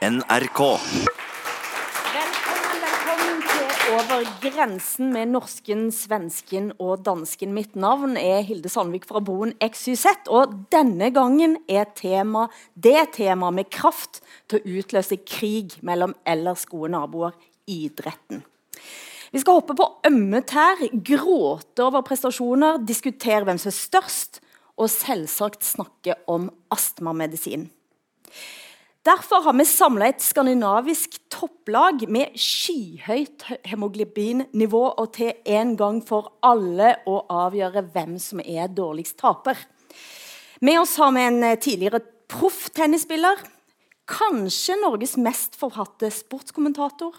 NRK. Velkommen, til Over grensen med norsken, svensken og dansken. Mitt navn er Hilde Sandvik fra Broen XYZ, og denne gangen er tema det tema med kraft til å utløse krig mellom ellers gode naboer idretten. Vi skal hoppe på ømme tær, gråte over prestasjoner, diskutere hvem som er størst, og selvsagt snakke om astmamedisin. Derfor har vi samla et skandinavisk topplag med skyhøyt hemoglobinnivå og til en gang for alle å avgjøre hvem som er dårligst taper. Med oss har vi en tidligere proff tennisspiller, kanskje Norges mest forhatte sportskommentator,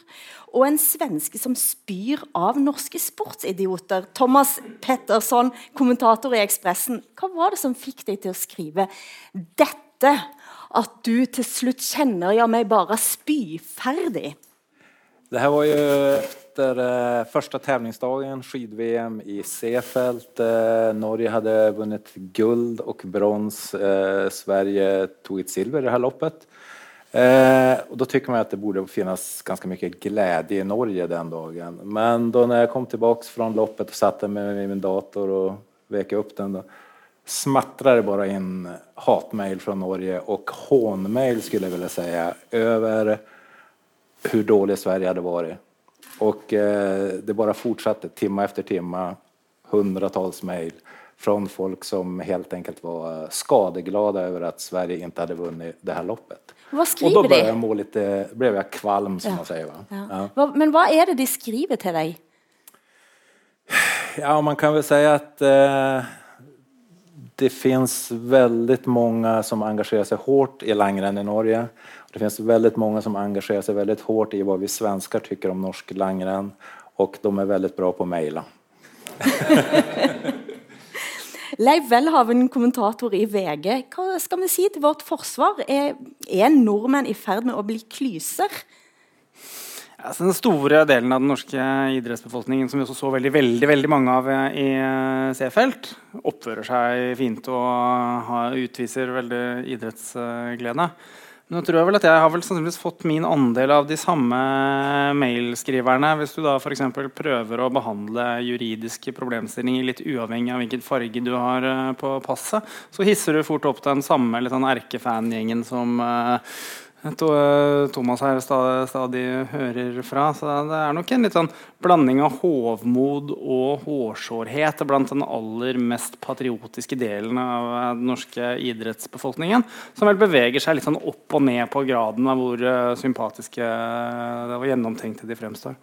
og en svenske som spyr av norske sportsidioter. Thomas Petterson, kommentator i Ekspressen. Hva var det som fikk deg til å skrive dette? At du til slutt kjenner ja, meg bare spyferdig? Det her var jo etter eh, første tävlingsdagen, skid-VM i Seefeld. Eh, Norge hadde vunnet guld og brons. Eh, Sverige tog et silver i det her loppet. Da och jeg at det borde finnes ganske mye glede i Norge den dagen. Men da jeg kom tilbake fra loppet og satte meg med min dator og vek opp den då smattrade det bara in hatmail från Norge och hånmail skulle jag vilja säga över hur dålig Sverige hade varit. Och eh, det bara fortsatte timma efter timma, hundratals mejl från folk som helt enkelt var skadeglada över att Sverige inte hade vunnit det här loppet. og Och ble då började jag må lite, blev jag kvalm som Ja. man säger. Va? Ja. Ja. Men hva er det de skriver til deg? Ja, man kan väl säga att eh, det finns väldigt många som engagerar sig hårt i langrenn i Norge. Det finns väldigt många som engagerar sig väldigt hårt i vad vi svenskar tycker om norsk langrenn. Och de är väldigt bra på att mejla. Leif Welhaven, kommentator i VG. Hva skal vi si til vårt forsvar? Er, er nordmenn i ferd med å bli klyser? Altså, den store delen av den norske idrettsbefolkningen som vi også så veldig, veldig, veldig mange av eh, i C-felt, oppfører seg fint og har, utviser veldig idrettsglede. Men jeg tror vel at jeg har vel sannsynligvis fått min andel av de samme mailskriverne. Hvis du da f.eks. prøver å behandle juridiske problemstillinger litt uavhengig av hvilken farge du har eh, på passet, så hisser du fort opp den samme sånn erkefangjengen som eh, eh, Thomas her stadig, stadig hører fra. Så det er nok en litt sånn blanding av hovmod og hårsårhet blant den aller mest patriotiske delen av eh, den norske idrettsbefolkningen. Som vel beveger seg litt sånn opp og ned på graden av hvor eh, sympatiske eh, og gjennomtenkte de fremstår.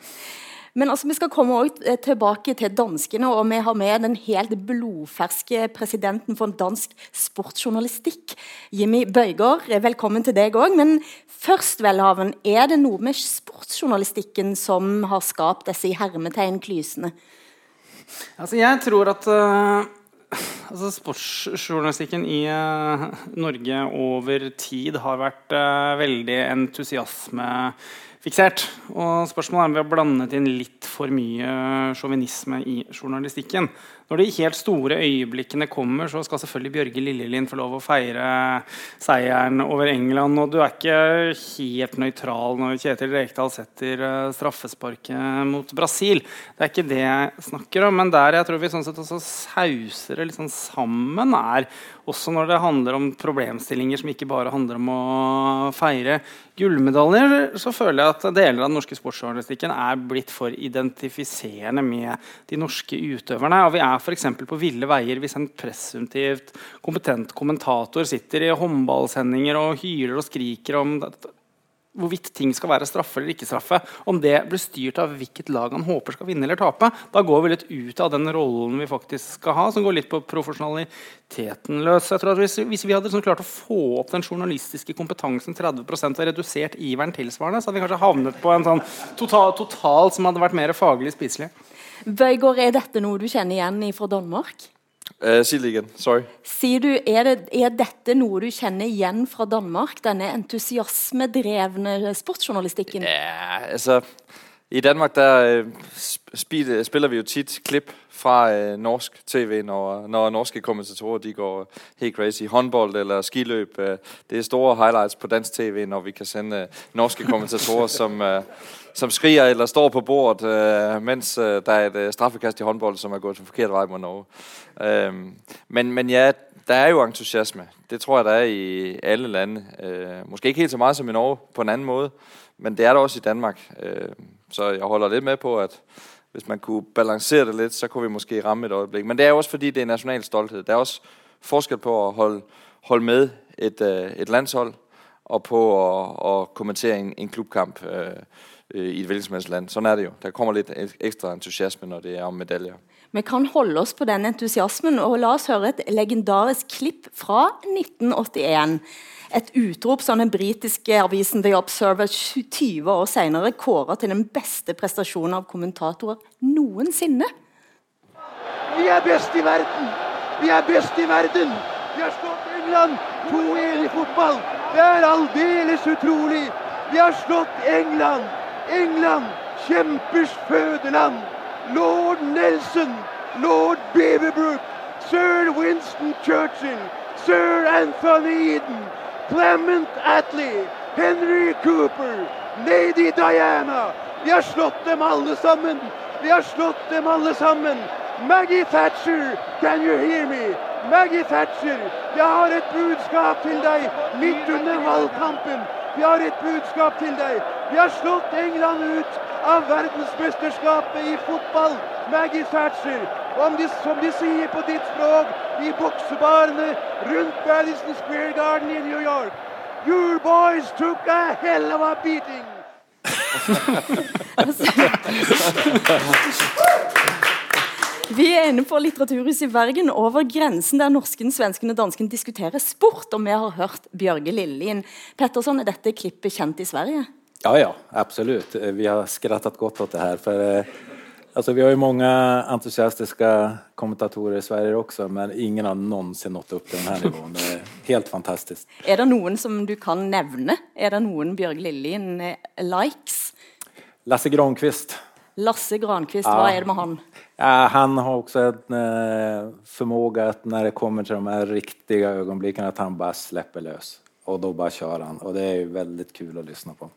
Men altså, vi skal komme eh, tilbake til danskene, og vi har med den helt blodferske presidenten for dansk sportsjournalistikk, Jimmy Bøygård. Velkommen til deg òg. Men først, Welhaven, er det noe med sportsjournalistikken som har skapt disse i hermetegn klysene? Altså, jeg tror at uh, altså, sportsjournalistikken i uh, Norge over tid har vært uh, veldig entusiasmefiksert. Og spørsmålet er om vi har blandet inn litt for mye sjåvinisme i journalistikken. Når de helt store øyeblikkene kommer, så skal selvfølgelig Bjørge Lillelien få lov å feire seieren over England. Og du er ikke helt nøytral når Kjetil Rekdal setter eh, straffesparket mot Brasil. Det er ikke det jeg snakker om. Men der jeg tror vi sånn sett også sauser det litt sånn sammen, er også når det handler om problemstillinger som ikke bare handler om å feire gullmedaljer, så føler jeg at deler av den norske sportsjournalistikken er blitt for identifiserende med de norske utøverne. Og vi er f.eks. på ville veier hvis en presumptivt kompetent kommentator sitter i håndballsendinger og hyler og skriker om hvorvidt ting skal være straffe eller ikke straffe, om det blir styrt av hvilket lag han håper skal vinne eller tape, da går vi litt ut av den rollen vi faktisk skal ha, som går litt på profesjonaliteten løs. Jeg tror at hvis, hvis vi hadde liksom klart å få opp den journalistiske kompetansen 30% og redusert iveren tilsvarende, så hadde vi kanskje havnet på en sånn total, total som hadde vært mer faglig spiselig. Bøygård, er dette noe du kjenner igjen fra Danmark? Eh, si det igjen. Sorry. Sier du, er, det, er dette noe du kjenner igjen fra Danmark? Denne entusiasmedrevne sportsjournalistikken? Ja, altså I Danmark der øh, spiller vi jo tit klip fra øh, norsk tv, når, når norske kommentatorer de går helt crazy. Håndbold eller skiløb, øh, det er store highlights på dansk tv, når vi kan sende norske kommentatorer, som, som skriger eller står på bordet, mens øh, der er et straffekast i håndbold, som er gået den forkert vej mod Norge. Men, men ja, der er jo entusiasme. Det tror jeg, der er i alle lande. Måske ikke helt så meget som i Norge på en anden måde, men det er der også i Danmark. Øh, så jeg holder litt med på, at hvis man kunne balancere det litt, så kunne vi måske ramme et øyeblikk. Men det er også fordi, det er national stolthed. Der er også forskjell på å holde, holde med et, øh, et landshold, og på å, å kommentere en, en klubkamp øh, øh i et hvilket land. Sånn er det jo. Der kommer litt ekstra entusiasme, når det er om medaljer. Vi kan holde oss på den entusiasmen, og la oss høre et legendarisk klipp fra 1981. Et utrop som den britiske avisen The Observer 20 år senere kåra til den beste prestasjonen av kommentatorer noensinne. Vi er best i verden! Vi er best i verden! Vi har slått England 2-1 i fotball! Det er aldeles utrolig! Vi har slått England! England, kjempers fødeland! Lord Nelson, Lord Beaverbrook, Sir Winston Churchill, Sir Anthony Eden, Clement Attlee, Henry Cooper, Lady Diana. Vi har slått dem alle sammen. Vi har slått dem alle sammen. Maggie Thatcher, can you hear me? Maggie Thatcher, jeg har et budskap til deg midt under valgkampen. Vi har et budskap til deg. Vi har slått England ut av verdensmesterskapet i fotball. Maggie Thatcher. De, som de sier på ditt språk, i boksebarene rundt Madison Square Garden i New York. Your boys took a hell of a beating. Vi er inne på Litteraturhuset i Bergen, over grensen der norsken, svensken og dansken diskuterer sport. Og vi har hørt Bjørge Lillien Petterson, er dette klippet kjent i Sverige? Ja, ja, absolut. Vi har skrattat godt åt det här. För, eh, alltså, vi har ju många entusiastiska kommentatorer i Sverige också, men ingen har någonsin nått upp till den här nivån. Det är helt fantastiskt. Är det någon som du kan nämna? Är det någon Björg Lillien eh, likes? Lasse Granqvist. Lasse Granqvist, ja. vad är det med han? Ja, han har också en eh, förmåga att när det kommer till de här riktiga ögonblicken att han bara släpper lös. Och då bara kör han. Och det är väldigt kul att lyssna på.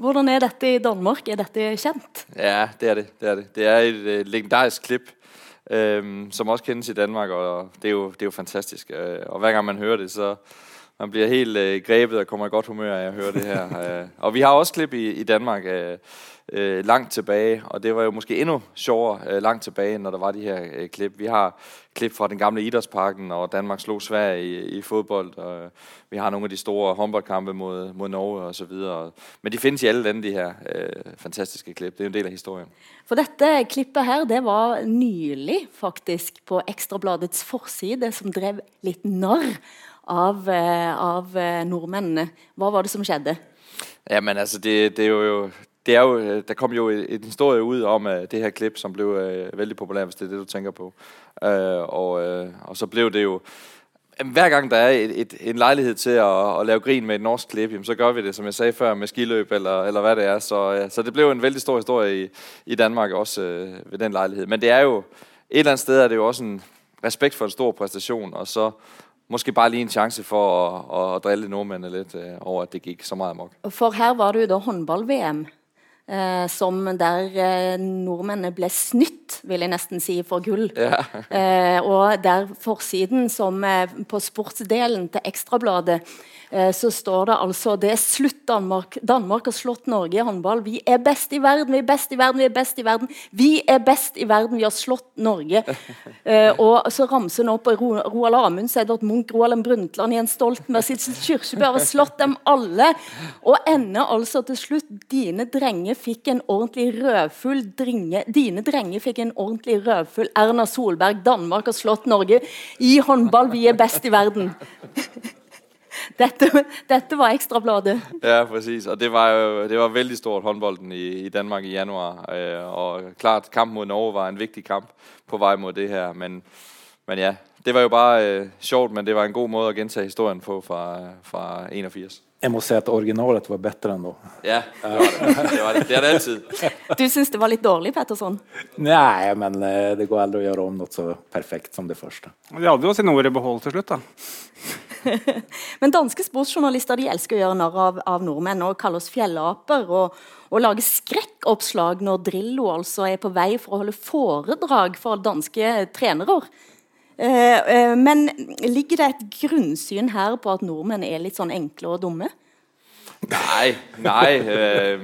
Hvordan er dette i Danmark? Er dette kjent? Ja, det er det. Det er, det. Det er et uh, legendarisk klip, um, som også kendes i Danmark, og det er jo, det er jo fantastisk. Uh, og hver gang man hører det, så man bliver helt uh, grepet og kommer i godt humør av å høre det her. Og vi har også klip i, i Danmark. Øh, langt tilbage, og det var jo måske endnu sjovere øh, langt tilbage, når der var de her øh, klip. Vi har klip fra den gamle idrætsparken, og Danmark slog Sverige i, i fodbold, og øh, vi har nogle af de store håndboldkampe mod, mod Norge og så videre. Men de findes i alle lande, de her øh, fantastiske klip. Det er jo en del af historien. For dette klippet her, det var nylig faktisk på Ekstrabladets forside, som drev litt narr av, øh, av øh, nordmennene. Hva var det som skjedde? Jamen altså, det, det er jo det er jo, øh, der kom jo en historie ud om uh, det her klip, som blev uh, veldig populært, hvis det er det, du tænker på. Uh, og, og så blev det jo... Hver gang der er et, et, en lejlighed til at, at lave grin med et norsk klip, jamen, så gør vi det, som jeg sagde før, med skiløb eller, eller hvad det er. Så, så det blev en vældig stor historie i, i Danmark også ved den lejlighed. Men det er jo... Et eller andet sted er det jo også en respekt for en stor præstation, og så måske bare lige en chance for at, at drille nordmændene lidt uh, over, at det gik så meget amok. For her var det jo da håndball-VM Eh, som der eh, nordmennene ble snytt, vil jeg nesten si, for gull. Ja. eh, og der forsiden som på sportsdelen til Ekstrabladet så står det altså det er slutt Danmark. Danmark har slått Norge i håndball. Vi er best i verden, vi er best i verden, vi er best i verden. Vi er best i verden, vi har slått Norge. uh, og så ramser han opp Ro Roald Amundsen, Edvard Munch, Roald Brundtland, Jens Stoltenberg, Sissel Kyrkjebø har slått dem alle. Og ender altså til slutt Dine drenger fikk en ordentlig rødfull dringe, Dine drenger fikk en ordentlig rødfull Erna Solberg. Danmark har slått Norge i håndball. Vi er best i verden. dette, dette var Ekstrabladet. Ja, præcis. Og det var jo det var veldig stort håndbolden i, i Danmark i januar. Øh, og klart, kampen mod Norge var en vigtig kamp på vej mod det her. Men, men ja, det var jo bare øh, sjovt, men det var en god måde at gentage historien på fra, fra 81. Jeg må si at originalet var bedre enn da. Ja, det var det. Det, var det. det er det alltid. Du syns det var litt dårlig, Petterson? Nei, men eh, det går aldri å gjøre om noe så perfekt som det første. De hadde jo sine ord i behold til slutt, da. Men danske sportsjournalister de elsker å gjøre narr av, av nordmenn og kalle oss fjellaper. Og, og lage skrekkoppslag når Drillo altså er på vei for å holde foredrag for danske trenere. Eh, eh, men ligger det et grunnsyn her på at nordmenn er litt sånn enkle og dumme? Nei. Nei. Eh,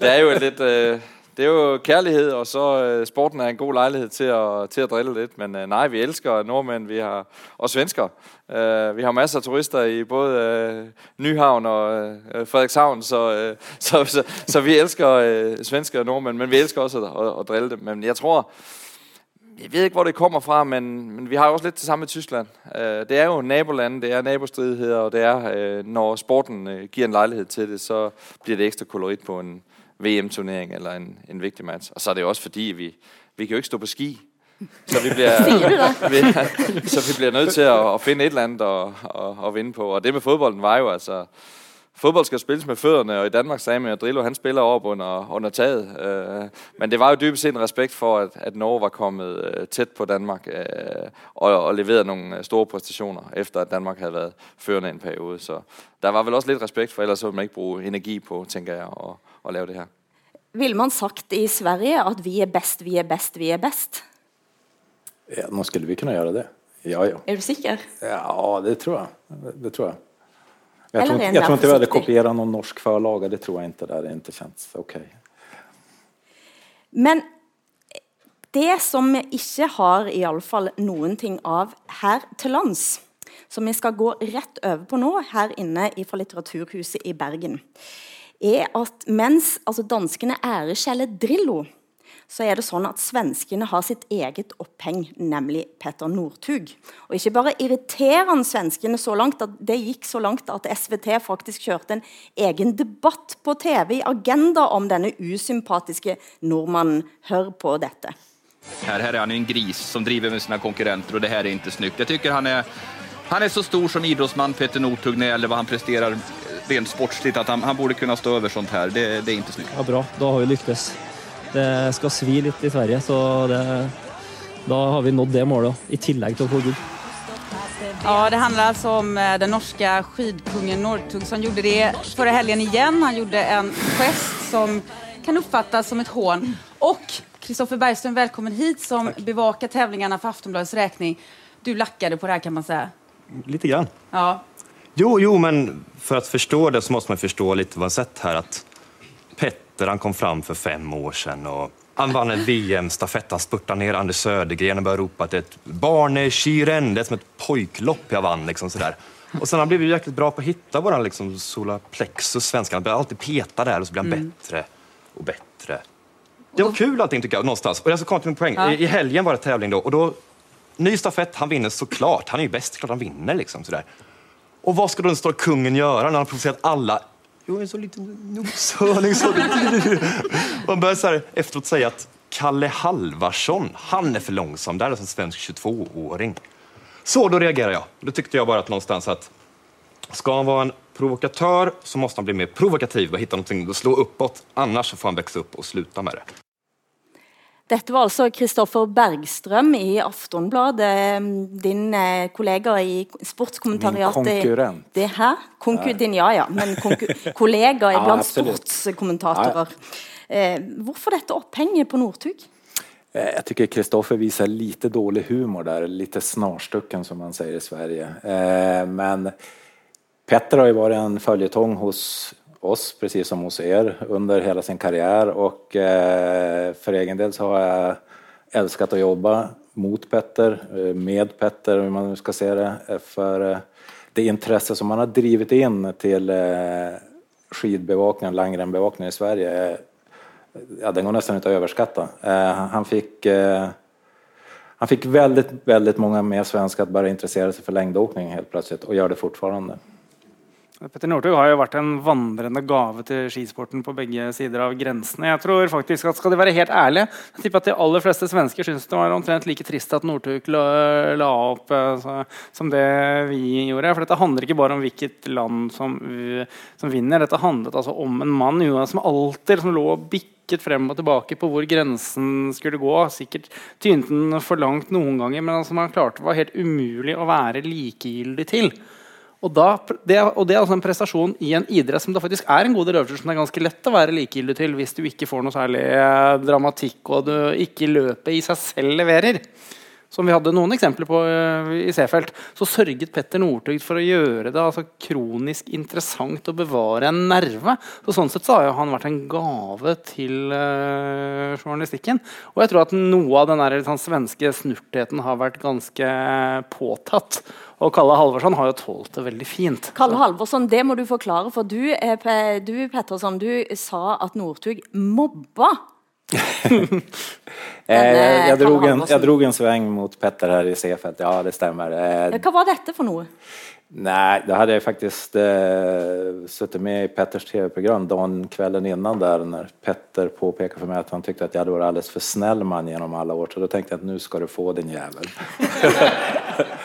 det er jo litt øh, Det er jo kjærlighet, og så øh, sporten er en god leilighet til å, til å drille litt. Men nei, vi elsker nordmenn vi har, og svensker. Øh, vi har masser af turister i både øh, Nyhavn og øh, Frederikshavn, så, øh, så, så, så vi elsker øh, svensker og nordmænd, men vi elsker også at, at, at drille dem. Men jeg tror, jeg ved ikke, hvor det kommer fra, men, men vi har jo også lidt det samme med Tyskland. Uh, det er jo nabolande, det er nabostridigheder, og det er, uh, når sporten uh, giver en lejlighed til det, så bliver det ekstra kolorit på en VM-turnering eller en, en vigtig match. Og så er det jo også fordi, vi, vi kan jo ikke stå på ski. Så vi bliver, vi, så vi bliver nødt til at, at finde et eller andet at, at, at vinde på. Og det med fodbolden var jo altså fodbold skal spilles med fødderne, og i Danmark sagde man, at Drillo han spiller op under, under taget. Uh, men det var jo dybest set en respekt for, at, at Norge var kommet tett tæt på Danmark uh, og, og leveret nogle store præstationer, efter at Danmark havde været førende en periode. Så der var vel også lidt respekt, for ellers så ville man ikke bruge energi på, tænker jeg, at, at lave det her. Vil man sagt i Sverige at vi er best, vi er best, vi er best? Ja, nå skulle vi kunne gjøre det. Ja, ja. Er du sikker? Ja, det tror jeg. Det tror jeg. Jeg Eller tror, jeg tror ikke inte vi hadde kopiert noen norsk forlag. det tror jeg ikke. Det er ikke kjent ok. Men det som vi ikke har i alle fall noen ting av her til lands, som vi skal gå rett over på nå, her inne fra Litteraturhuset i Bergen, er at mens altså danskene æreskjeller Drillo, så er det sånn at svenskene har sitt eget oppheng, nemlig Petter Northug. Og ikke bare irriterer han svenskene så langt, at det gikk så langt at SVT faktisk kjørte en egen debatt på TV i Agenda om denne usympatiske nordmannen. Hør på dette. Her, her er han en gris som driver med sine konkurrenter og det her er ikke snykt. Jeg tycker han är, han er så stor som idrettsmann Petter Northug, når det gjelder hva han presterer rent sportslig, at han, han burde kunne stå over sånt her. Det, det er ikke snykt. Ja, bra. Da har vi lyktes. Det skal svi litt i Sverige, så det, da har vi nådd det målet, i tillegg til å få gull. Ja, det handler altså om eh, den norske skidkungen Northug som gjorde det forrige helgen igjen. Han gjorde en gest som kan oppfattes som et hån. Og Kristoffer Bergström, velkommen hit som bevaker tävlingarna for Aftonbladets räkning. Du lackade på det här kan man säga. Lite grann. Ja, Jo, jo, men for å forstå det så måste man förstå lite vad man sett här. Att Petter, han kom fram för fem år sedan och han vann en VM-stafett. Han spurtade ner Anders Södergren och började ropa att ett barneskirenn. Det är som ett pojklopp jag vann. Liksom sådär. Och sen han blivit jäkligt bra på att hitta våran liksom, solaplexus, svenskan. Han blir alltid peta där och så blir han bättre och bättre. Det var kul allting tycker jag, någonstans. Och jag ska komma till min poäng. Ja. I, I helgen var det tävling då och då, ny stafett, han vinner såklart. Han är ju bäst, klart han vinner liksom sådär. Och vad ska då den stora kungen göra när han har provocerat alla? Jo, en så liten noshörning. Så Man börjar så här efteråt säga att Kalle Halvarsson, han är för långsam. Där är en svensk 22-åring. Så då reagerar jag. Då tyckte jag bara att någonstans att ska han vara en provokatör så måste han bli mer provokativ och hitta någonting att slå uppåt. Annars får han växa upp och sluta med det. Dette var altså Kristoffer Bergstrøm i Aftonbladet, din eh, kollega i sportskommentariatet. Min konkurrent. Det her? Konku din, ja, ja, men kollega blant sportskommentatorer. Eh, hvorfor dette opphenget på Northug? Jeg Jag tycker Kristoffer visar lite dålig humor där, lite snarstucken som man säger i Sverige. Eh, Men Petter har ju varit en följetong hos oss, precis som hos er, under hela sin karriär och eh, för egen del så har jag älskat att jobba mot Petter, eh, med Petter, hur man nu ska se det, for för eh, det intresse som han har drivit in till eh, skidbevakningen, langrenbevakningen i Sverige är ja, den går nästan inte att överskatta. Eh, han fick eh, han fick väldigt, väldigt många mer svenskar att börja intressera sig för längdåkning helt plötsligt och gör det fortfarande. Petter Northug har jo vært en vandrende gave til skisporten på begge sider av grensene. Jeg tror faktisk at Skal de være helt ærlige, jeg tipper at de aller fleste svensker syns det var omtrent like trist at Northug la, la, opp så, som det vi gjorde. For dette handler ikke bare om hvilket land som, som vinner. Dette handlet altså om en mann som alltid som lå og bikket frem og tilbake på hvor grensen skulle gå. Sikkert tynte den for langt noen ganger, men altså han klarte var helt umulig å være likegyldig til. Og, da, det, og, det, er altså en prestasjon i en idrett som det faktisk er en god del øvelser som det er ganske lett å være likegyldig til hvis du ikke får noe særlig eh, dramatikk og du ikke løpet i seg selv leverer. Som vi hadde noen eksempler på uh, i Seefeld. Så sørget Petter Northug for å gjøre det altså, kronisk interessant å bevare en nerve. Så sånn sett så har han vært en gave til uh, journalistikken. Og jeg tror at noe av den der, sånn, svenske snurtheten har vært ganske påtatt. Og Kalle Halvorsson har jo tålt det veldig fint. Kalle Halvorsson, det må du forklare, for du, du Pettersson, du sa at Northug mobba. eh, jeg, drog en, jeg drog en sveng mot Petter her i Seefeld. Ja, det stemmer. Eh, Hva var dette for noe? Nej, da hade jag faktiskt eh, suttit med i Petters tv-program dagen kvällen innan där när Petter påpekade för mig att han tyckte att jag hade varit alldeles för snäll man genom alla år. Så då tänkte jag att nu ska du få din jävel.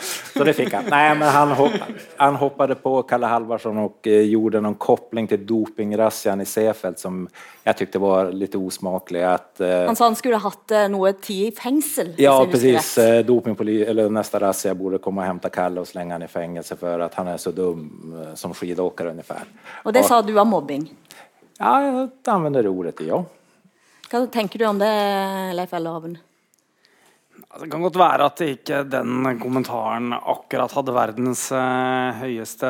så det fick han. Nej, men han, hopp, han hoppade på Kalle Halvarsson och eh, gjorde någon koppling till dopingrassian i Seefeld som jag tyckte var lite osmaklig. Att, eh, han sa han skulle hatt eh, noe tid i fengsel? Ja, precis. Eh, dopingpoli eller nästa razzia borde komma och hämta Kalle och slänga han i fängelse för för att han är så dum eh, som skidåkare ungefär. Och det sa du var mobbing? Ja, jag använder det ordet, ja. Hva tenker du om det, Leif Ellerhaven? Det kan godt være at ikke den kommentaren akkurat hadde verdens uh, høyeste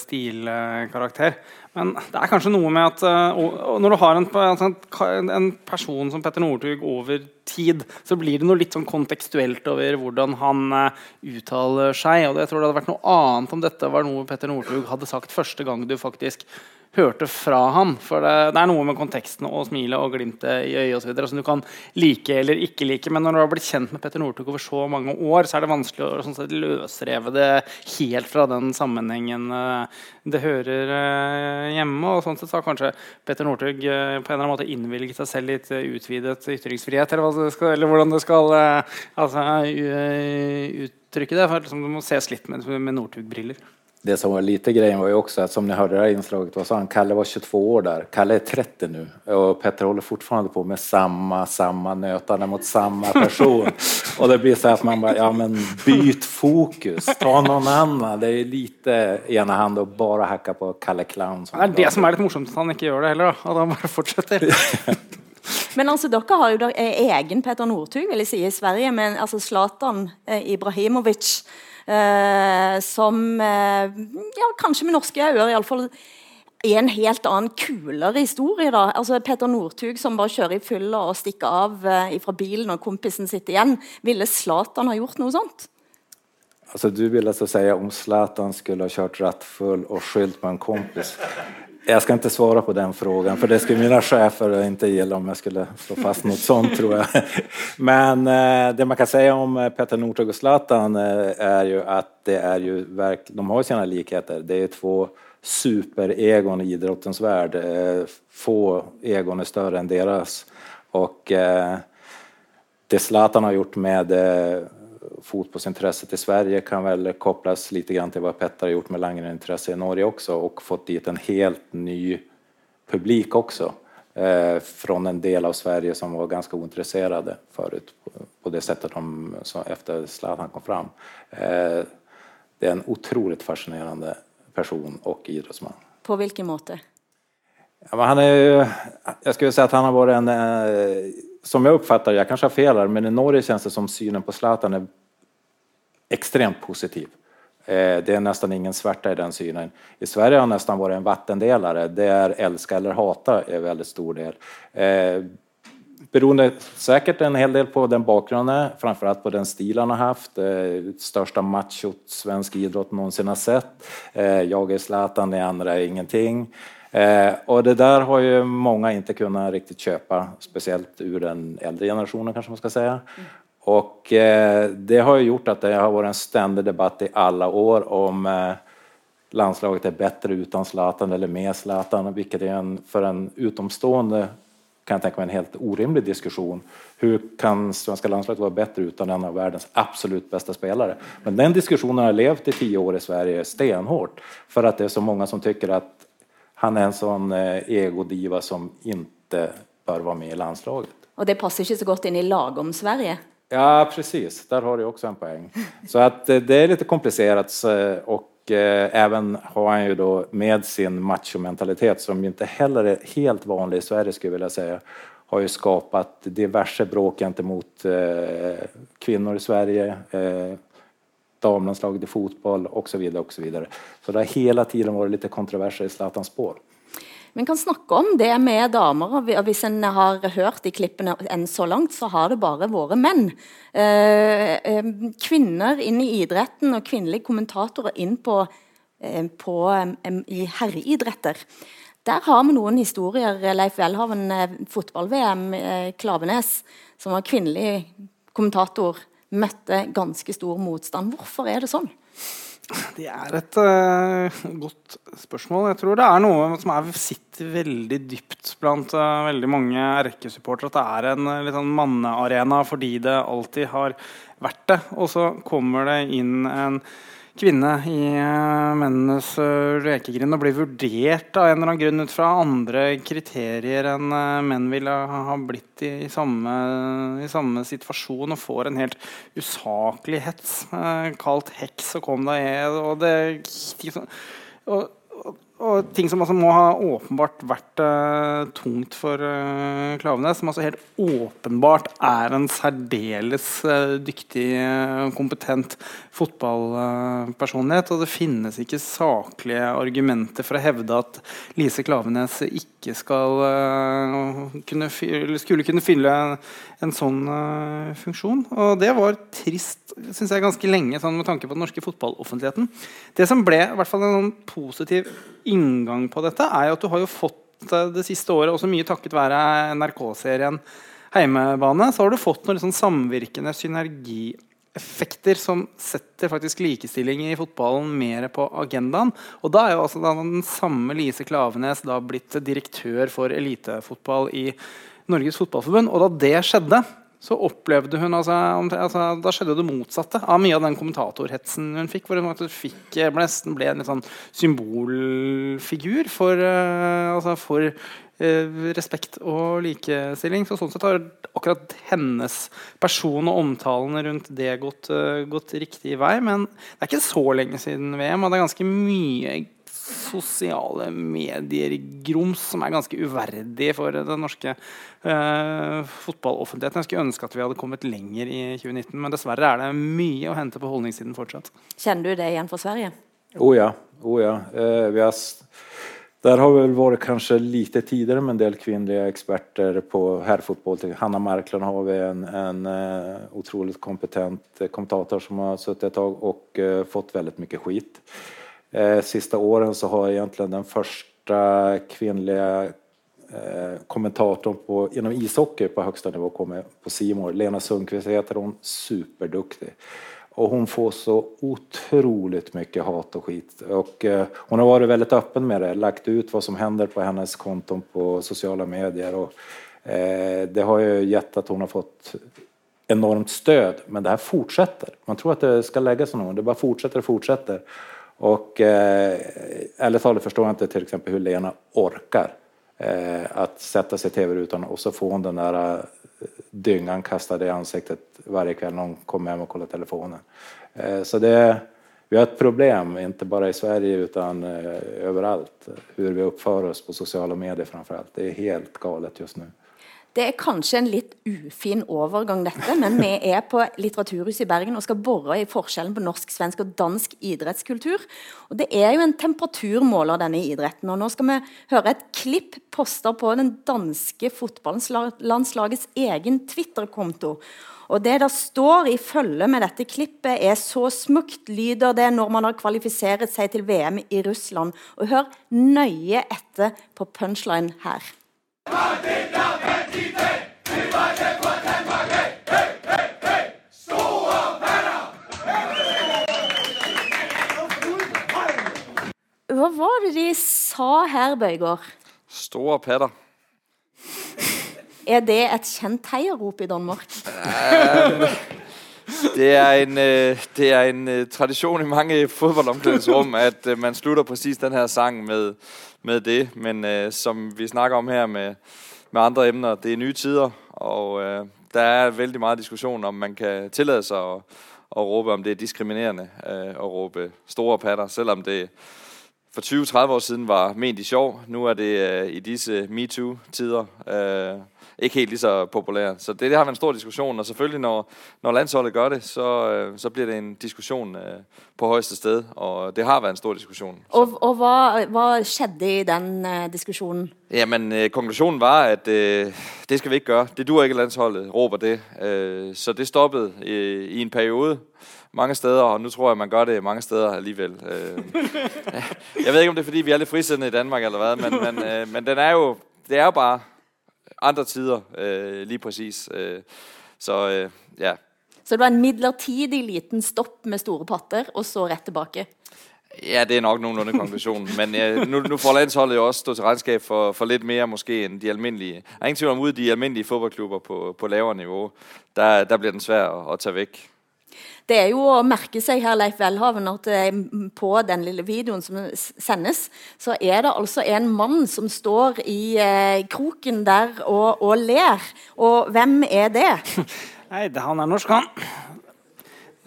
stilkarakter. Men det er kanskje noe med at uh, når du har en, altså en, person som Petter Northug over tid, så blir det noe litt sånn kontekstuelt over hvordan han uh, uttaler seg. og Jeg tror det hadde vært noe annet om dette var noe Petter Northug hadde sagt første gang du faktisk hørte fra han. For det, det, er noe med konteksten og smilet og glimtet i øyet osv. som du kan like eller ikke like. Men når du har blitt kjent med Petter Northug over så mange år, så er det vanskelig å sånn sett, løsreve det helt fra den sammenhengen eh, det hører eh, hjemme. Og sånn sett så har kanskje Petter Northug eh, på en eller annen måte innvilget seg selv litt utvidet ytringsfrihet, eller, hva skal, eller hvordan det skal altså, uttrykke det. For liksom, det må ses litt med, med Northug-briller det som var lite grejen var ju också att som ni hörde det här inslaget, var sa han, Kalle var 22 år där. Kalle är 30 nu och Petter håller fortfarande på med samma, samma nötande mot samma person. och det blir så att man bara, ja men byt fokus, ta någon annan. Det är lite ena hand och bara hacka på Kalle Clown. Det er det som er litt morsomt, at han ikke gjør det heller, da. At han bare fortsetter. Men altså, dere har jo der, egen Petter Northug, vil jeg si, i Sverige. Men altså Zlatan eh, Ibrahimovic som eh, ja, kanskje med norske øyne iallfall er en helt annen, kulere historie. da. Altså Peter Northug som bare kjører i fylla og stikker av eh, fra bilen og kompisen sitter igjen. Ville Zlatan ha gjort noe sånt? Altså, du vil altså si om Zlatan skulle ha kjørt rattfull og skyldt på en kompis jag ska inte svara på den frågan, för det skulle mina chefer inte gilla om jag skulle slå fast något sånt, tror jag. Men eh, det man kan säga om Petter Peter Northug och Zlatan eh, är ju att det är ju verk de har sina likheter. Det är två superegon i idrottens värld. Eh, få egon är större än deras. Och eh, det Zlatan har gjort med eh, til i Sverige kan väl kopplas lite grann till vad Petter har gjort med Langren-intresse i Norge också och fått dit en helt ny publik också eh, från en del av Sverige som var ganska ointresserade förut på, på det sättet de, så efter Zlatan kom fram. Eh, det är en otroligt fascinerande person och idrottsman. På vilken måte? Ja, han är jag skulle säga att han har varit en, eh, som jag uppfattar jag kanske har fel här, men i Norge känns det som synen på Zlatan är extremt positiv. Eh, det är nästan ingen svärta i den synen. I Sverige har jeg nästan varit en vattendelare. Er älska eller hata är väldigt stor del. Eh, beroende säkert en hel del på den bakgrunden, framförallt på den stil han har haft. Største största machot svensk idrott någonsin har sett. Jag är Zlatan, det andra är ingenting. och det där har ju många inte kunnat riktigt köpa, speciellt ur den äldre generationen kanske man ska säga. Och eh, det har gjort att det har varit en ständig debatt i alla år om eh, landslaget är bättre utan Zlatan eller med Zlatan, vilket är en, för en utomstående kan jag tänka mig en helt orimlig diskussion. Hur kan svenska landslaget vara bättre utan en av världens absolut bästa spelare? Men den diskussionen har levt i tio år i Sverige stenhårt för att det är så många som tycker att han är en sån eh, egodiva som inte bör vara med i landslaget. Och det passar inte så gott in i lagom Sverige. Ja, precis. Där har du också en poäng. Så att eh, det är lite komplicerat och eh, även har han ju då med sin machomentalitet som inte heller är helt vanlig i Sverige skulle jag vilja säga har ju skapat diverse bråk gentemot eh, kvinnor i Sverige, eh, damlandslaget i fotboll och så vidare. Så. Så det har hela tiden varit lite kontroverser i Zlatans spår. Vi kan snakke om det med damer, og hvis en har hørt de klippene enn så langt, så har det bare vært menn. Eh, eh, kvinner inn i idretten og kvinnelige kommentatorer inn på, eh, på i herreidretter. Der har vi noen historier. Leif Welhaven, fotball-VM, Klavenes, som var kvinnelig kommentator, møtte ganske stor motstand. Hvorfor er det sånn? Det er et uh, godt spørsmål. Jeg tror det er noe som er, sitter veldig dypt blant uh, veldig mange erkesupportere. At det er en uh, litt sånn mannearena fordi det alltid har vært det. Og så kommer det inn en kvinne i uh, mennenes uh, lekegrind og blir vurdert av en eller annen grunn ut fra andre kriterier enn uh, menn ville ha blitt i, i, samme, i, samme, situasjon, og får en helt usaklig hets kalt heks og kom deg og det og, og ting som altså må ha åpenbart vært uh, tungt for uh, Klavenes, som altså helt åpenbart er en særdeles uh, dyktig, kompetent fotballpersonlighet. og det finnes ikke saklige argumenter for å hevde at Lise Klavenes ikke skal kunne, skulle kunne fylle en, sånn funksjon. Og det var trist synes jeg, ganske lenge sånn med tanke på den norske fotballoffentligheten. Det som ble i hvert fall en sånn positiv inngang på dette, er at du har jo fått det siste året, også mye takket være NRK-serien Heimebane, så har du fått noen liksom samvirkende synergieffekter som setter faktisk likestilling i fotballen mer på agendaen. Og da er jo altså den samme Lise Klavenes da blitt direktør for elitefotball i Norges Fotballforbund. Og da det skjedde, så opplevde hun altså, altså, Da skjedde det motsatte av mye av den kommentatorhetsen hun fikk. hvor hun fikk, nesten ble en sånn symbolfigur for, uh, altså for respekt og likestilling. Så sånn sett har akkurat hennes person og omtalene rundt det gått, uh, gått riktig vei. Men det er ikke så lenge siden VM, og det er ganske mye sosiale medier-grums som er ganske uverdig for den norske uh, fotballoffentligheten. Jeg skulle ønske at vi hadde kommet lenger i 2019, men dessverre er det mye å hente på holdningssiden fortsatt. Kjenner du det igjen for Sverige? Oh ja. Oh ja. Uh, vi har där har väl varit kanske lite tidigare med en del kvinnliga experter på herrfotboll. Hanna Marklund har vi en, en uh, otroligt kompetent kommentator som har suttit ett tag och uh, fått väldigt mycket skit. Eh, sista åren så har egentligen den första kvinnliga eh, kommentatorn på, inom ishockey på högsta nivå kommit på Simor. Lena Sundqvist heter hon, superduktig. Och hon får så otroligt mycket hat och skit. Och, eh, hon har varit väldigt öppen med det, lagt ut vad som händer på hennes konton på sociala medier. Och, eh, det har ju gett att hon har fått enormt stöd, men det här fortsätter. Man tror att det ska seg någon, det bara fortsätter och fortsätter. Och eh, ärligt talat förstår jag inte till exempel Lena orkar eh, att sätta sig i tv-rutan och så får hon den där eh, dyngan kastade i ansiktet varje kväll när hon kommer hem och kollar telefonen. Eh, så det, vi har ett problem, inte bara i Sverige utan eh, överallt, hur vi uppför oss på sociala medier framförallt. Det är helt galet just nu. Det er kanskje en litt ufin overgang, dette, men vi er på Litteraturhuset i Bergen og skal bore i forskjellen på norsk, svensk og dansk idrettskultur. Og Det er jo en temperaturmåler, denne idretten. og Nå skal vi høre et klipp posta på den danske fotballandslagets egen Twitter-konto. Og Det der står i følge med dette klippet, er så smukt lyder det når man har kvalifisert seg til VM i Russland. Og Hør nøye etter på punchline her. Hva var det de sa her, Bøygård? Store Peder. Er det et kjent heiarop i Danmark? Det er en, øh, det er en øh, tradisjon i mange fotballomklædningsrom at øh, man slutter præcis denne sangen med, med det. Men som vi snakker om her med, med andre emner, det er nye tider. Og øh, der er veldig mye diskusjon om man kan tillade seg å, å råbe om det er diskriminerende øh, å råbe store patter, selv om det for 20-30 år siden var ment i sjov. Nå er det øh, i disse metoo-tider øh, ikke helt lige så populært. Så det, det har vært en stor diskusjon. Og selvfølgelig når, når landsholdet gjør det, så, øh, så blir det en diskusjon øh, på høyeste sted. Og det har vært en stor diskusjon. Og, og hva, hvad skjedde i den øh, diskusjonen? Jamen, øh, konklusionen var, at øh, det skal vi ikke gøre. Det dur ikke, landsholdet råber det. Øh, så det stoppede øh, i en periode mange steder, og nå tror jeg, man gør det mange steder alligevel. Øh, jeg ved ikke, om det er, fordi vi er lidt frisindede i Danmark, eller hvad, men, men, øh, men den er jo, det er jo bare andre tider, øh, lige præcis. Så ja, Så det var en midlertidig liten stopp med store patter, og så rett tilbake? Ja, det er nok noenlunde konklusjonen. Men ja, nu, nu får landsholdet jo også stå til regnskap for, for litt mer måske enn de almindelige. Jeg er ingen tvivl om, ude de almindelige fodboldklubber på, på lavere niveau, der, der blir den svær å, å ta vekk. Det er jo å merke seg her, Leif Welhaven, at eh, på den lille videoen som sendes, så er det altså en mann som står i eh, kroken der og, og ler. Og hvem er det? Nei, det, han er norsk, han.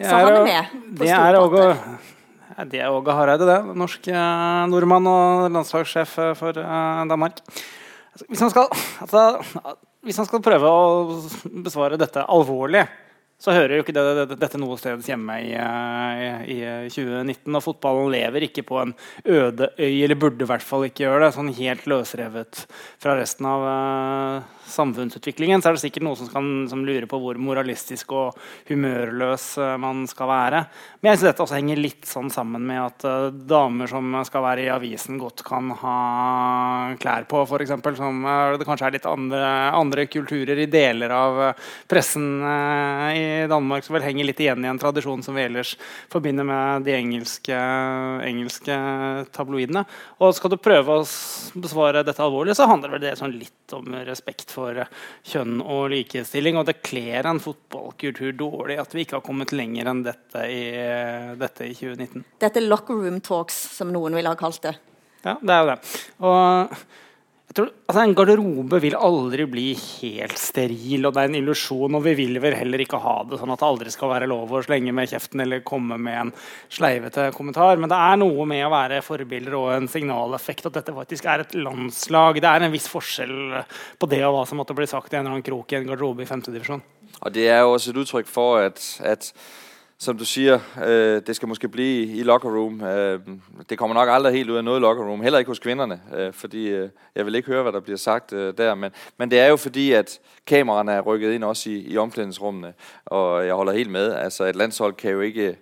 Det Så han er med på Det er Åge, det er Åge Hareide, det. Norsk eh, nordmann og landslagssjef eh, for eh, Danmark. Altså, hvis, han skal, altså, hvis han skal prøve å besvare dette alvorlig, så hører jo ikke det, det, dette noe sted hjemme i, eh, i, i 2019. Og fotballen lever ikke på en øde øy, eller burde i hvert fall ikke gjøre det. Sånn helt løsrevet fra resten av uh, samfunnsutviklingen. Så er det sikkert noen som, kan, som lurer på hvor moralistisk og humørløs uh, man skal være. Men jeg synes dette også henger litt sånn sammen med at uh, damer som skal være i avisen, godt kan ha klær på, f.eks. Som det kanskje er litt andre, andre kulturer i deler av pressen eh, i Danmark som vel henger litt igjen i en tradisjon som vi ellers forbinder med de engelske, engelske tabloidene. Og skal du prøve å besvare dette alvorlig, så handler vel det sånn litt om respekt for kjønn og likestilling. Og det kler en fotballkultur dårlig at vi ikke har kommet lenger enn dette i, dette i 2019. Dette locker room talks, som noen ville ha kalt det. Ja, det er jo det. Og tror, altså En garderobe vil aldri bli helt steril, og det er en illusjon. Og vi vil vel heller ikke ha det sånn at det aldri skal være lov å slenge med kjeften eller komme med en sleivete kommentar. Men det er noe med å være forbilder og en signaleffekt at dette faktisk er et landslag. Det er en viss forskjell på det og hva som måtte bli sagt i en eller annen krok i en garderobe i femtedivisjon. Og det er jo også et uttrykk for, at, at som du sier, øh, det skal måske bli i locker room. Øh, det kommer nok aldri helt ut av noe locker room, heller ikke hos kvinnerne. Øh, fordi øh, jeg vil ikke høre, hva der blir sagt øh, der. Men, men det er jo fordi, at kameraene er rykket inn også i, i omklædningsrummene. Og jeg holder helt med. Altså, et landshold kan jo ikke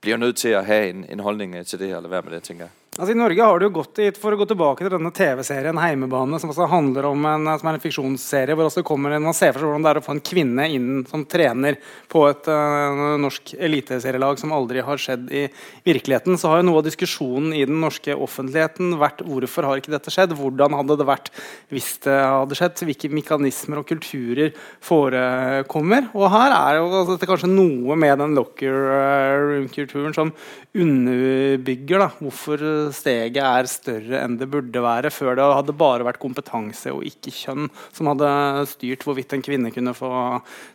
bli nødt til å ha en, en holdning øh, til det her, eller være med det, tenker jeg. Altså I Norge har det jo gått i, For å gå tilbake til denne TV-serien Heimebane, som også handler om en, som er en fiksjonsserie hvor også kommer en, man ser for seg hvordan det er å få en kvinne inn som trener på et uh, norsk eliteserielag som aldri har skjedd i virkeligheten, så har jo noe av diskusjonen i den norske offentligheten vært hvorfor har ikke dette skjedd? Hvordan hadde det vært hvis det hadde skjedd? Hvilke mekanismer og kulturer forekommer? Og her er jo altså, dette kanskje noe med den locker øh, room-kulturen som underbygger da, hvorfor steget er større enn det burde være. Før det hadde bare vært kompetanse og ikke kjønn som hadde styrt hvorvidt en kvinne kunne få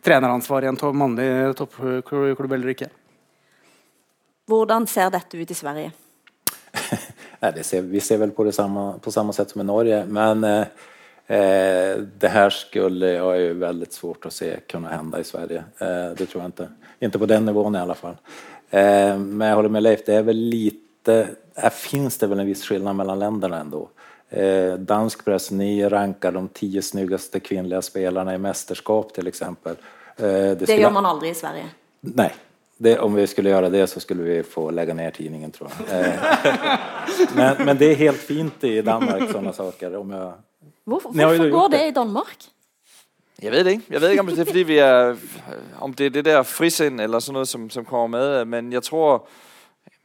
treneransvar i en to- mannlig toppklubb eller ikke. Hvordan ser dette ut i Sverige? Ser, vi ser vel på det samme, på samme sett som i Norge. Men eh, eh, det her skulle jeg jo veldig svårt å se kunne hende i Sverige. Eh, det tror jeg ikke. Ikke på den nivåen i alle fall. Eh, men jeg holder med Leif, det er vel väl lite... Här finns det väl en viss skillnad mellan länderna ändå. Eh, dansk press, ni rankar de tio snyggaste kvinnliga spelarna i mästerskap till exempel. Eh, Det skulle- gjør man aldri i Sverige. Nej, det, om vi skulle göra det så skulle vi få lägga ner tidningen tror jag. Eh, men, men det är helt fint i Danmark sådana saker. Om jag, Hvorfor, hvorfor går det. det i Danmark? Jeg ved det ikke. Jeg ved ikke, om det er fordi vi er Om det er det der frisind eller sådan noget, som, som kommer med. Men jeg tror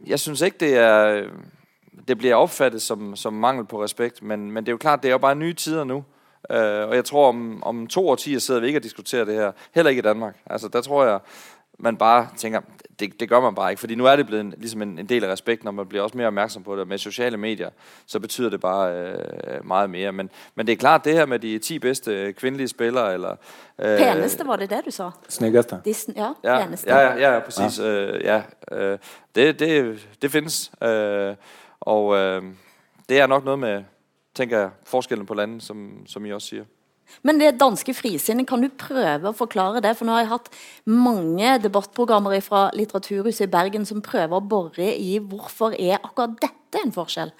Jeg syns ikke det er det blir oppfattet som, som mangel på respekt, men, men det er jo klart, det er jo bare nye tider nå. Uh, og jeg tror, om, om to årtier sidder vi ikke og diskuterer det her. Heller ikke i Danmark. Altså, der tror jeg, man bare tænker, det, det gør man bare ikke. Fordi nu er det blevet en, ligesom en, en del af respekt, når man bliver også mere opmærksom på det. Med sociale medier, så betyder det bare øh, meget mere. Men, men det er klart, det her med de 10 bedste kvindelige spillere, eller... Øh, peneste, var det det, du sa? Snyggeste. De, ja, ja, peneste. Ja, ja, ja, præcis. Ja. Øh, ja, øh, det, det, det findes. Øh, og øh, det er nok noget med, tænker jeg, forskellen på landet, som, som I også siger. Men det danske frisinnet, kan du prøve å forklare det? For nå har jeg hatt mange debattprogrammer fra Litteraturhuset i Bergen som prøver å bore i hvorfor er akkurat dette en forskjell?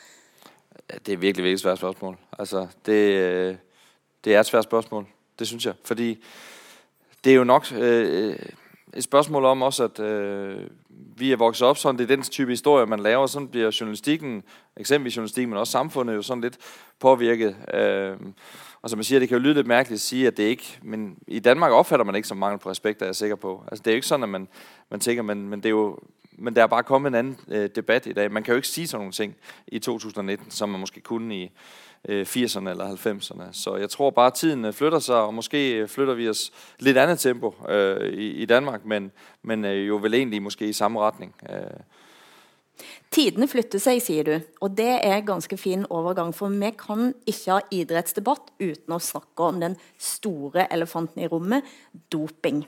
Det er virkelig, virkelig svært spørsmål. Altså, det, det er et svært spørsmål. Det synes jeg. Fordi det er jo nok øh, et spørsmål om også, at øh, vi er vokset opp sånn. det er den type historie, man laver, Sånn blir journalistikken, eksempelvis journalistikken, men også samfunnet, jo sånn litt påvirket. Øh, og som jeg siger, det kan jo lyde lidt mærkeligt at sige, at det ikke... Men i Danmark opfatter man ikke som mangel på respekt, er jeg sikker på. Altså, det er jo ikke sådan, at man, man tænker, men, men det er jo... Men der er bare kommet en anden øh, debat i dag. Man kan jo ikke sige sådan nogle ting i 2019, som man måske kunne i øh, 80'erne eller 90'erne. Så jeg tror bare, at tiden øh, flytter sig, og måske øh, flytter vi os lidt andet tempo øh, i, i Danmark, men, men øh, jo vel egentlig måske i samme retning. Øh. Tidene flytter seg, sier du, og det er ganske fin overgang. For vi kan ikke ha idrettsdebatt uten å snakke om den store elefanten i rommet doping.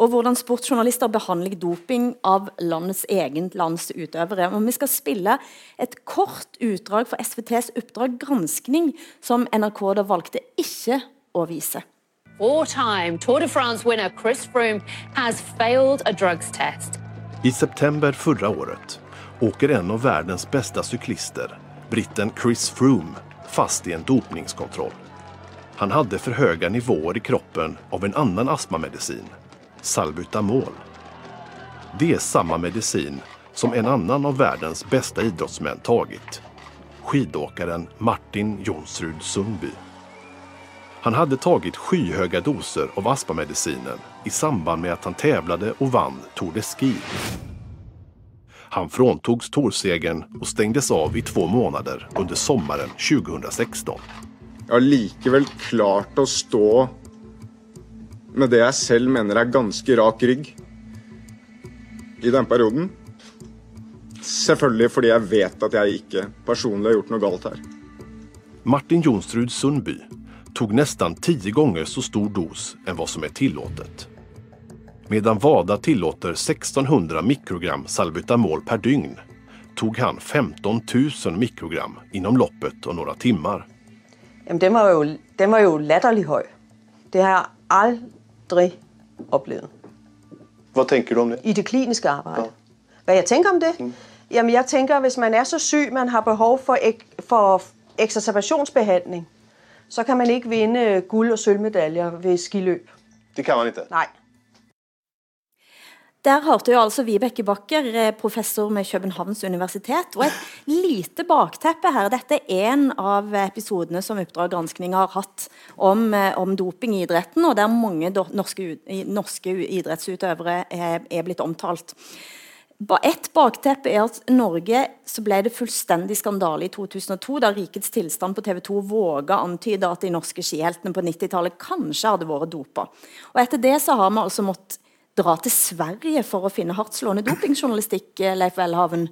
Og hvordan sportsjournalister behandler doping av landets egen lands utøvere. Og vi skal spille et kort utdrag for SVTs oppdrag granskning, som NRK da valgte ikke å vise. Four-time Tour de France-winner Chris Froome has failed a drugs test. I september förra året åker en av världens bästa cyklister, britten Chris Froome, fast i en dopningskontroll. Han hadde for höga nivåer i kroppen av en annen astmamedicin, salbutamol. Det er samme medicin som en annen av världens beste idrettsmenn tagit, skidåkaren Martin Jonsrud Sundby. Han hadde tagit skyhöga doser av astmamedicinen i samband med att han tävlade og vann Tour de Ski. Han fråntogs torsegern og stängdes av i to måneder under sommeren 2016. Jeg har likevel klart å stå med det jeg selv mener er ganske rak rygg i den perioden. Selvfølgelig fordi jeg vet at jeg ikke personlig har gjort noe galt her. Martin Jonsrud Sundby tog nesten ti ganger så stor dos enn hva som er tillåtet. Medan WADA tillåter 1600 mikrogram salbutamol per dygn tog han 15 000 mikrogram inom loppet av några timmar. Jamen, den var jo, den var jo latterlig høy. Det har jeg aldrig opplevd. Hva tenker du om det? I det kliniske arbeidet. Ja. Hvad jeg tenker om det? Mm. Jamen, jeg tænker, hvis man er så syg, man har behov for, ek for exacerbationsbehandling, så kan man ikke vinne guld- og sølvmedaljer ved skiløp. Det kan man ikke? Nej. Der hørte jo altså Vibeke Bakker, eh, professor med Københavns universitet. Og et lite bakteppe her. Dette er en av episodene som Oppdrag granskning har hatt om, eh, om doping i idretten, og der mange norske, norske idrettsutøvere er, blitt omtalt. Et bakteppe er at Norge så ble det fullstendig skandale i 2002, da Rikets tilstand på TV 2 våga antyde at de norske skiheltene på 90-tallet kanskje hadde vært dopa. Og etter det så har vi altså måttet dra til Sverige for å finne hardtslående dopingjournalistikk, Leif Welhaven.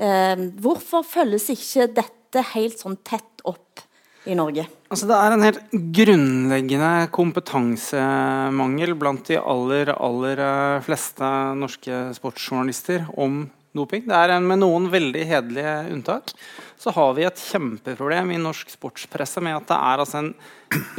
Eh, hvorfor følges ikke dette helt sånn tett opp i Norge? Altså, det er en helt grunnleggende kompetansemangel blant de aller, aller fleste norske sportsjournalister om doping. Det er en, Med noen veldig hederlige unntak så har vi et kjempeproblem i norsk sportspresse med at det er altså en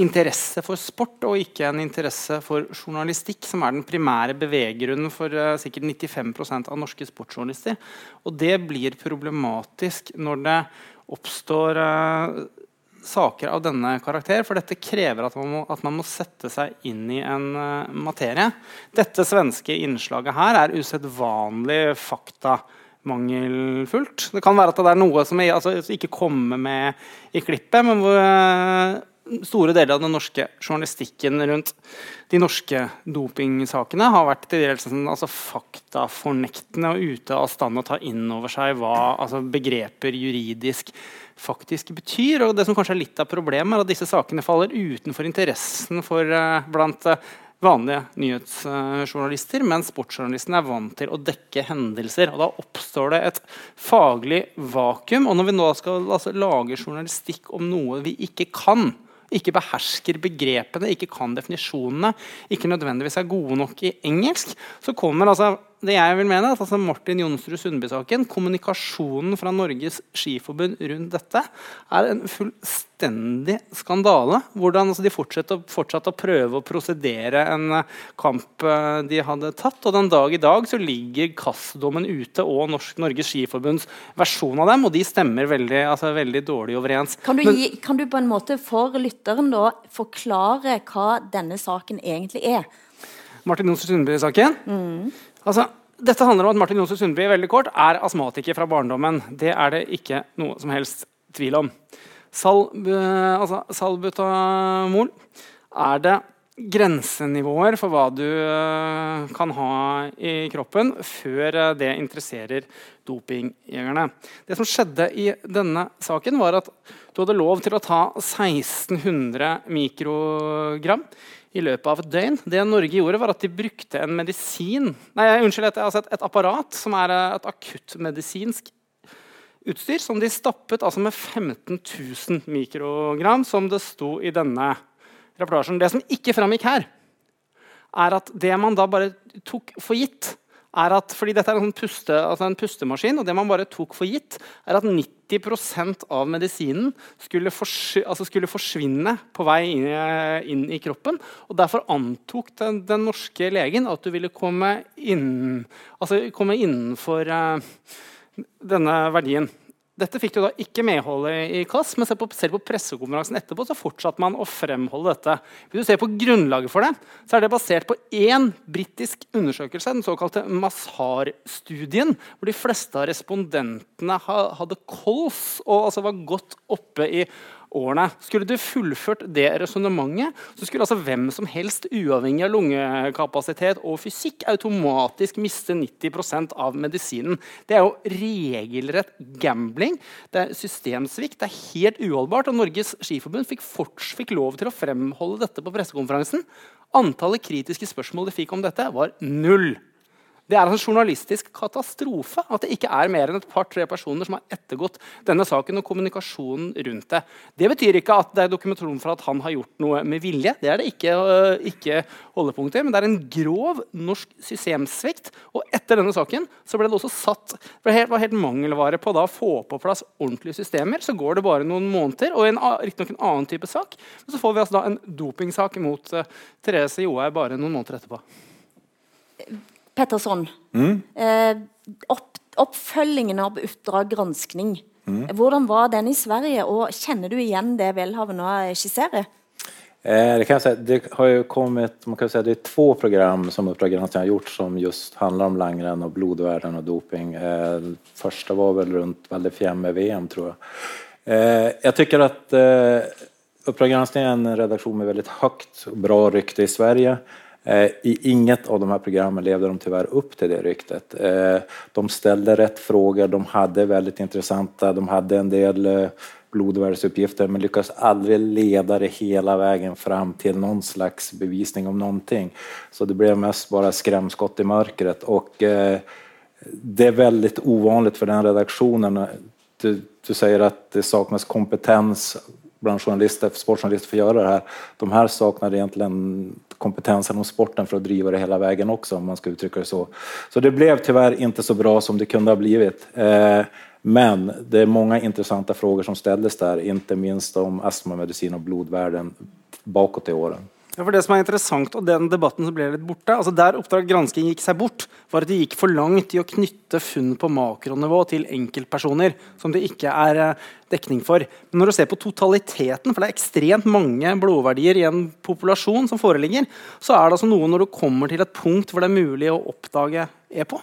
interesse for sport og ikke en interesse for journalistikk som er den primære beveggrunnen for uh, sikkert 95% av norske sportsjournalister. Og det blir problematisk når det oppstår uh, saker av denne karakter, for dette krever at man må, at man må sette seg inn i en uh, materie. Dette svenske innslaget her er usedvanlig faktamangelfullt. Det kan være at det er noe som jeg, altså, ikke kommer med i klippet, men hvor, store deler av den norske journalistikken rundt de norske dopingsakene har vært til dels altså, faktafornektende og ute av stand å ta inn over seg hva altså, begreper juridisk faktisk betyr. Og det som kanskje er litt av problemet, er at disse sakene faller utenfor interessen for, uh, blant uh, vanlige nyhetsjournalister, men sportsjournalisten er vant til å dekke hendelser. og Da oppstår det et faglig vakuum. Og når vi nå skal altså, lage journalistikk om noe vi ikke kan, ikke behersker begrepene, ikke kan definisjonene, ikke nødvendigvis er gode nok i engelsk, så kommer altså det jeg vil mene, at altså Martin Jonsrud Sundby-saken, kommunikasjonen fra Norges Skiforbund rundt dette, er en fullstendig skandale. Hvordan altså, de fortsatte, fortsatte, å prøve å prosedere en uh, kamp uh, de hadde tatt. Og den dag i dag så ligger Kass-dommen ute og Norsk, Norges Skiforbunds versjon av dem, og de stemmer veldig, altså, veldig dårlig overens. Kan du, gi, kan du på en måte for lytteren da forklare hva denne saken egentlig er? Martin Jonsrud Sundby-saken? Mm. Altså, dette handler om at Martin Jonsrud Sundby veldig kort, er astmatiker fra barndommen. Det er det ikke noe som helst tvil om. Salb, altså, salbutamol er det grensenivåer for hva du uh, kan ha i kroppen før uh, det interesserer dopingjegerne. Det som skjedde i denne saken, var at du hadde lov til å ta 1600 mikrogram i løpet av et døgn. Det Norge gjorde, var at de brukte en medisin Nei, unnskyld, et, altså et, et apparat som er eh, et akuttmedisinsk utstyr, som de stappet altså med 15 000 mikrogram, som det sto i denne reportasjen. Det som ikke framgikk her, er at det man da bare tok for gitt, er at fordi dette er en, puste, altså en pustemaskin, og det man bare tok for gitt, er at 90 av medisinen skulle, altså skulle, forsvinne på vei inn i, inn i, kroppen. og Derfor antok den, den, norske legen at du ville komme, inn, altså komme innenfor uh, denne verdien. Dette fikk du da ikke medhold i, Kass, KAS, men selv på, selv på, pressekonferansen etterpå så fortsatte man å fremholde dette. Hvis du ser på grunnlaget for det, så er det basert på én britisk undersøkelse, den såkalte Mazar-studien, hvor de fleste av respondentene hadde kols og altså var godt oppe i årene. Skulle du fullført det resonnementet, så skulle altså hvem som helst, uavhengig av lungekapasitet og fysikk, automatisk miste 90% av medisinen. Det er jo regelrett gambling. Det er systemsvikt. Det er helt uholdbart. Og Norges Skiforbund fikk, forts, fikk lov til å fremholde dette på pressekonferansen. Antallet kritiske spørsmål de fikk om dette, var null. Det er en journalistisk katastrofe at det ikke er mer enn et par-tre personer som har ettergått denne saken og kommunikasjonen rundt det. Det betyr ikke at det er dokumentasjon for at han har gjort noe med vilje. Det er det ikke, ikke holdepunkt i. men det er en grov norsk systemsvikt. Og etter denne saken så ble det også satt det var helt mangelvare på å få på plass ordentlige systemer. Så går det bare noen måneder, og riktignok en annen type sak. Men så får vi altså da en dopingsak mot uh, Therese Johaug bare noen måneder etterpå. Petterson. Mm. Eh, opp, oppfølgingen av Oppdrag granskning. Mm. Hvordan var den i Sverige, og kjenner du igjen det Welhaven nå skisserer? Eh, det, kan jeg si, det har jo kommet man kan si, det er to program som Uppdrag har gjort som just handler om langrenn og blodverden og doping. Eh, første var vel rundt Val VM tror jeg. Eh, jeg tycker at eh, Oppdrag är en redaksjon med veldig høyt og bra rykte i Sverige. Eh, I inget av de här programmen levde de tyvärr upp till det ryktet. Eh, de ställde rätt frågor, de hade väldigt intressanta, de hade en del eh, blodvärdesuppgifter men lyckades aldrig leda det hela vägen fram till någon slags bevisning om någonting. Så det blev mest bara skrämskott i mörkret och det är väldigt ovanligt för den redaktionen. Du, du säger att det saknas kompetens bland journalister, sportjournalister för att göra det här. De här saknade egentligen kompetensen om sporten för att driva det hela vägen också om man ska uttrycka det så. Så det blev tyvärr inte så bra som det kunde ha blivit. Eh, men det är många intressanta frågor som ställdes där, inte minst om astmamedicin och blodvärden bakåt i åren. Ja, for det som er interessant, og den debatten som ble litt borte, altså Der Oppdrag gransking gikk seg bort, var at de gikk for langt i å knytte funn på makronivå til enkeltpersoner, som det ikke er eh, dekning for. Men når du ser på totaliteten, for det er ekstremt mange blodverdier i en populasjon som foreligger, så er det altså noe når du kommer til et punkt hvor det er mulig å oppdage EPO,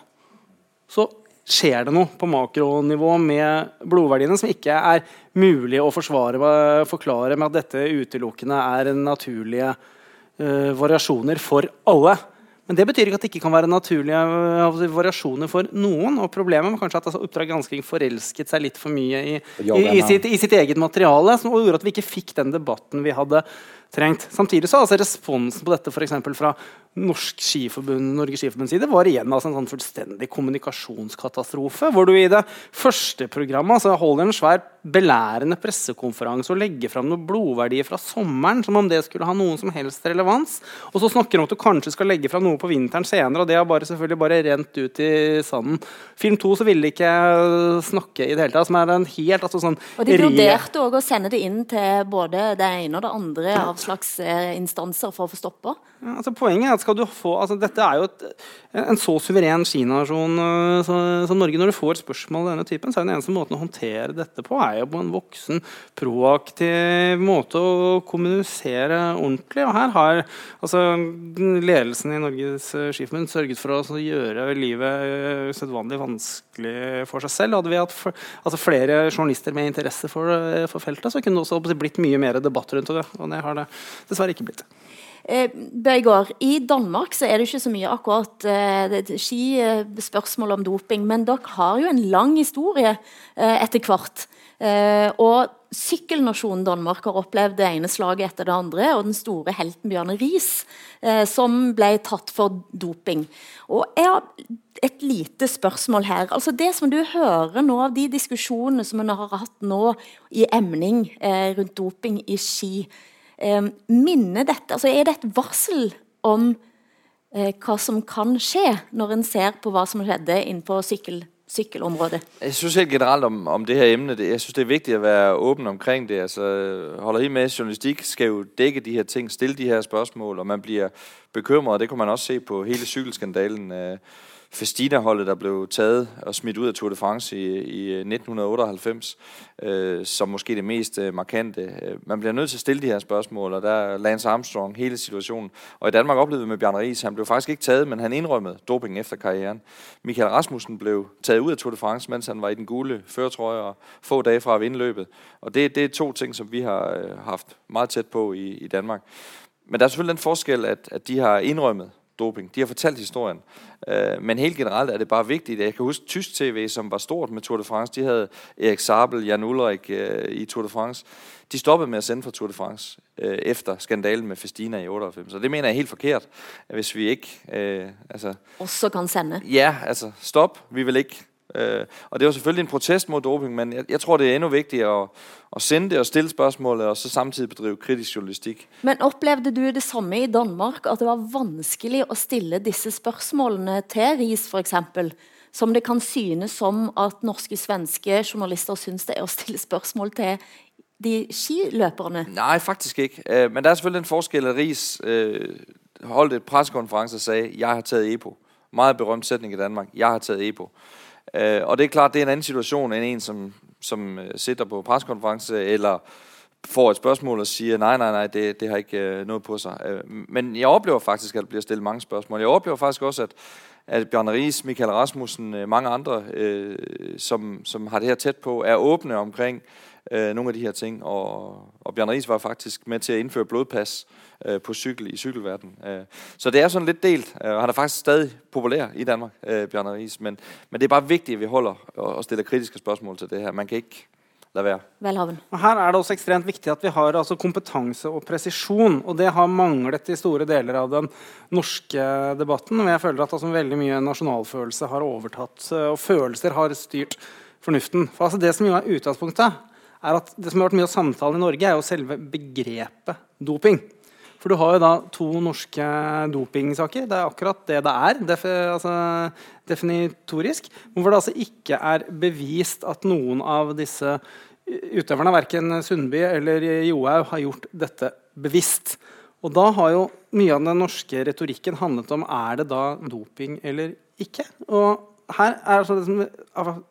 så skjer det noe på makronivå med blodverdiene som ikke er mulig å forsvare, forklare med at dette utelukkende er naturlige variasjoner for alle. Men det betyr ikke at det ikke kan være naturlige uh, variasjoner for noen. Og problemet var kanskje at altså, Oppdrag gransking forelsket seg litt for mye i, i, i, sitt, i sitt, eget materiale, som gjorde at vi ikke fikk den debatten vi hadde trengt. Samtidig så altså responsen på dette for fra Norsk Skiforbund, Norges Skiforbunds side var igjen altså en sånn fullstendig kommunikasjonskatastrofe. Hvor du i det første programmet altså holder en svær belærende pressekonferanse og legger fram noen blodverdier fra sommeren som om det skulle ha noen som helst relevans. Og så snakker du om at du kanskje skal legge fram noe på vinteren senere, og det har bare, selvfølgelig bare rent ut i sanden. Film 2 så ville de ikke snakke i det hele tatt. som er en helt altså sånn Og de vurderte òg å sende det inn til både det ene og det andre av slags eh, instanser for å få stoppa? Altså poenget er at skal du få, altså Dette er jo et, en så suveren skinasjon uh, som Norge. Når du får spørsmål av denne typen, så er den eneste måten å håndtere dette på er jo på en voksen, proaktiv måte å kommunisere ordentlig. Og her har altså, ledelsen i Norges Skiforbund sørget for å gjøre livet usedvanlig vanskelig for seg selv. Hadde vi hatt for, altså, flere journalister med interesse for, for feltet, så kunne det også blitt mye mer debatt rundt det. Og det har det dessverre ikke blitt. Eh, Bergård, I Danmark så er det ikke så mye akkurat eh, skispørsmål om doping, men dere har jo en lang historie eh, etter hvert. Eh, og Sykkelnasjonen Danmark har opplevd det ene slaget etter det andre, og den store helten Bjørne Riis, eh, som ble tatt for doping. Og jeg har et lite spørsmål her. Altså Det som du hører nå av de diskusjonene som en har hatt nå i emning eh, rundt doping i ski, eh, minner dette altså Er det et varsel om eh, hva som kan skje, når en ser på hva som skjedde innenfor sykkel, sykkelområdet? Jeg synes helt generelt om, om det her emnet jeg synes det er viktig å være åpen omkring det. Altså, holder helt med, Journalistikk skal jo dekke de her ting, stille de her spørsmål, og man blir bekymret. Det kan man også se på hele sykkelskandalen. Eh, Festina-holdet, der blev taget og smidt ud af Tour de France i, i 1998, øh, som måske det mest øh, markante. Øh, man bliver nødt til at stille de her spørgsmål, og der er Lance Armstrong, hele situationen. Og i Danmark oplevede vi med Bjørn Ries, han blev faktisk ikke taget, men han indrømmede doping efter karrieren. Michael Rasmussen blev taget ud af Tour de France, mens han var i den gule førtrøje og få dage fra at vinde løbet. Og det, det er to ting, som vi har øh, haft meget tæt på i, i Danmark. Men der er selvfølgelig den forskel, at, at de har indrømmet doping. De har fortalt historien. Uh, men helt generelt er det bare vigtigt. Jeg kan huske tysk TV, som var stort med Tour de France. De havde Erik Sabel, Jan Ulrik uh, i Tour de France. De stoppede med at sende fra Tour de France uh, efter skandalen med Festina i 98. Så det mener jeg er helt forkert, hvis vi ikke... Øh, altså, Også kan sende? Ja, altså stop. Vi vil ikke Uh, og Det var selvfølgelig en protest mot doping, men jeg, jeg tror det er enda viktigere å, å, sende det og stille spørsmålet, og så samtidig bedrive kritisk journalistikk. Men Opplevde du det samme i Danmark, at det var vanskelig å stille disse spørsmålene til Riis f.eks.? Som det kan synes som at norske, svenske journalister syns det er å stille spørsmål til de skiløperne? Nei, faktisk ikke. Uh, men det er selvfølgelig en forskjell. Riis uh, holdt et pressekonferanse og sa 'Jeg har tatt EPO'. Meget berømt setning i Danmark. 'Jeg har tatt EPO'. Øh, og det er klart, det er en anden situation end en, som, som øh, sitter på preskonference eller får et spørsmål og siger, nej, nej, nej, det, det har ikke øh, noget på sig. Øh, men jeg oplever faktisk, at der bliver stillet mange spørgsmål. Jeg oplever faktisk også, at, at Bjørn Ries, Michael Rasmussen, øh, mange andre, som, som har det her tæt på, er åbne omkring øh, nogle af de her ting. Og, og Bjørn Ries var faktisk med til at indføre blodpas øh, på cykel i cykelverdenen. Øh, så det er sådan lidt delt, øh, og han er faktisk stadig populær i Danmark, øh, Bjørn Ries. Men, men det er bare vigtigt, at vi holder og, og stiller kritiske spørsmål til det her. Man kan ikke la være. Velhaven. Og her er det også ekstremt viktig at vi har altså, kompetanse og presisjon. Og det har manglet i store deler av den norske debatten. Men jeg føler at altså, veldig mye nasjonalfølelse har overtatt, og følelser har styrt fornuften. For altså, Det som jo er utgangspunktet, er at det som har vært mye av samtalen i Norge, er jo selve begrepet doping. For du har jo da to norske dopingsaker. Det er akkurat det det er, def altså, definitorisk. Hvor det altså ikke er bevist at noen av disse utøverne, verken Sundby eller Johaug, har gjort dette bevisst. Og da har jo mye av den norske retorikken handlet om er det da doping eller ikke. Og her er altså det som,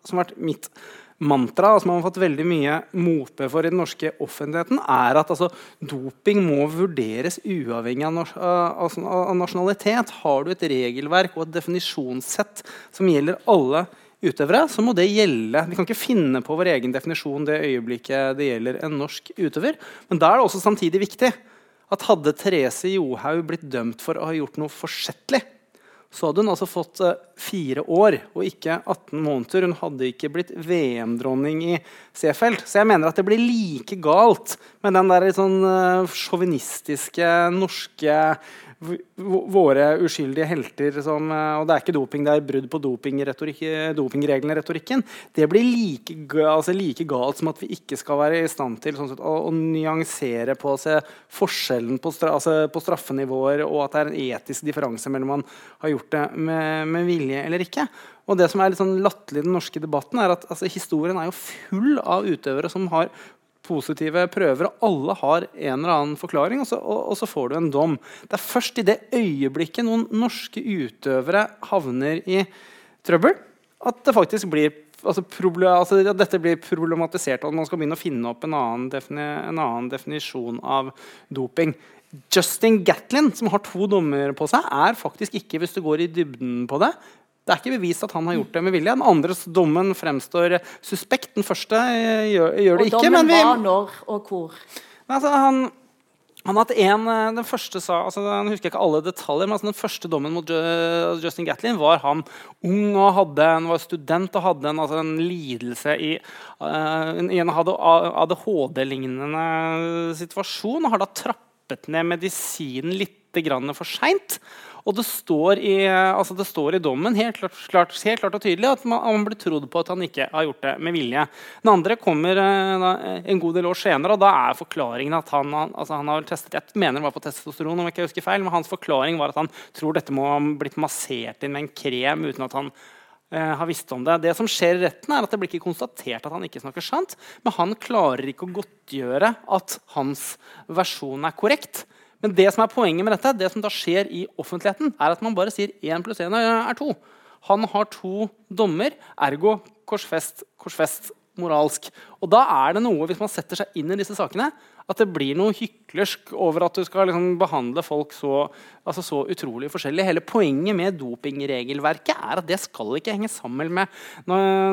som har vært mitt mantra som man har fått veldig mye motbør for i den norske offentligheten, er at altså, doping må vurderes uavhengig av, av, av, nasjonalitet. Har du et regelverk og et definisjonssett som gjelder alle utøvere, så må det gjelde. Vi kan ikke finne på vår egen definisjon det øyeblikket det gjelder en norsk utøver. Men da er det også samtidig viktig at hadde Therese Johaug blitt dømt for å ha gjort noe forsettlig, så hadde hun altså fått eh, fire år og ikke 18 måneder. Hun hadde ikke blitt VM-dronning i Seefeld. Så jeg mener at det blir like galt med den der sånn eh, sjåvinistiske norske Våre uskyldige helter som eh, Og det er ikke doping, det er brudd på dopingretorikk- dopingreglene i retorikken. Det blir like, altså like galt som at vi ikke skal være i stand til sånn sett, å, å nyansere på å se forskjellen på, stra, altså på straffenivåer, og at det er en etisk differanse mellom man har gjort det med, med vilje eller ikke. Og det som er litt sånn latterlig i den norske debatten, er at altså, historien er jo full av utøvere som har positive prøver, og alle har en eller annen forklaring, og så, og, og så får du en dom. Det er først i det øyeblikket noen norske utøvere havner i trøbbel, at det faktisk blir altså, problem, altså, at dette blir problematisert, og man skal begynne å finne opp en annen, defini en annen definisjon av doping. Justin Gatlin, som har to dommer på seg, er faktisk ikke, hvis du går i dybden på det, det er ikke bevist at han har gjort det med vilje. Den andre dommen fremstår suspekt. Den første eh, gjør, gjør det Og ikke. dommen Men vi, var når og hvor? altså, han, han hatt en, eh, den første sa, altså, Jeg husker ikke alle detaljer, men altså, den første dommen mot Justin Gatlin var han ung og hadde, han var student og hadde en, altså, en lidelse i, uh, en, en ADHD-lignende situasjon. og har da trappet ned medisinen litt grann for seint. Og det står, i, altså det står i dommen helt klart, klart, helt klart og tydelig at man, man blir trodd på at han ikke har gjort det med vilje. Den andre kommer eh, da, en god del år senere, og da er forklaringen at han, han, altså han har testet Jeg mener det var på testosteron, om jeg ikke husker feil, men hans forklaring var at han tror dette må ha blitt massert inn med en krem uten at han eh, har visst om det. Det som skjer i retten, er at det blir ikke konstatert at han ikke snakker sant, men han klarer ikke å godtgjøre at hans versjon er korrekt. Men det som er poenget med dette, det som da skjer i offentligheten, er at man bare sier 1 pluss 1 er 2. Han har to dommer, ergo korsfest, korsfest moralsk. Og da er det noe, hvis man setter seg inn i disse sakene, at det blir noe hyklersk over at du skal liksom behandle folk så, altså så utrolig forskjellig. Hele poenget med dopingregelverket er at det skal ikke henge sammen med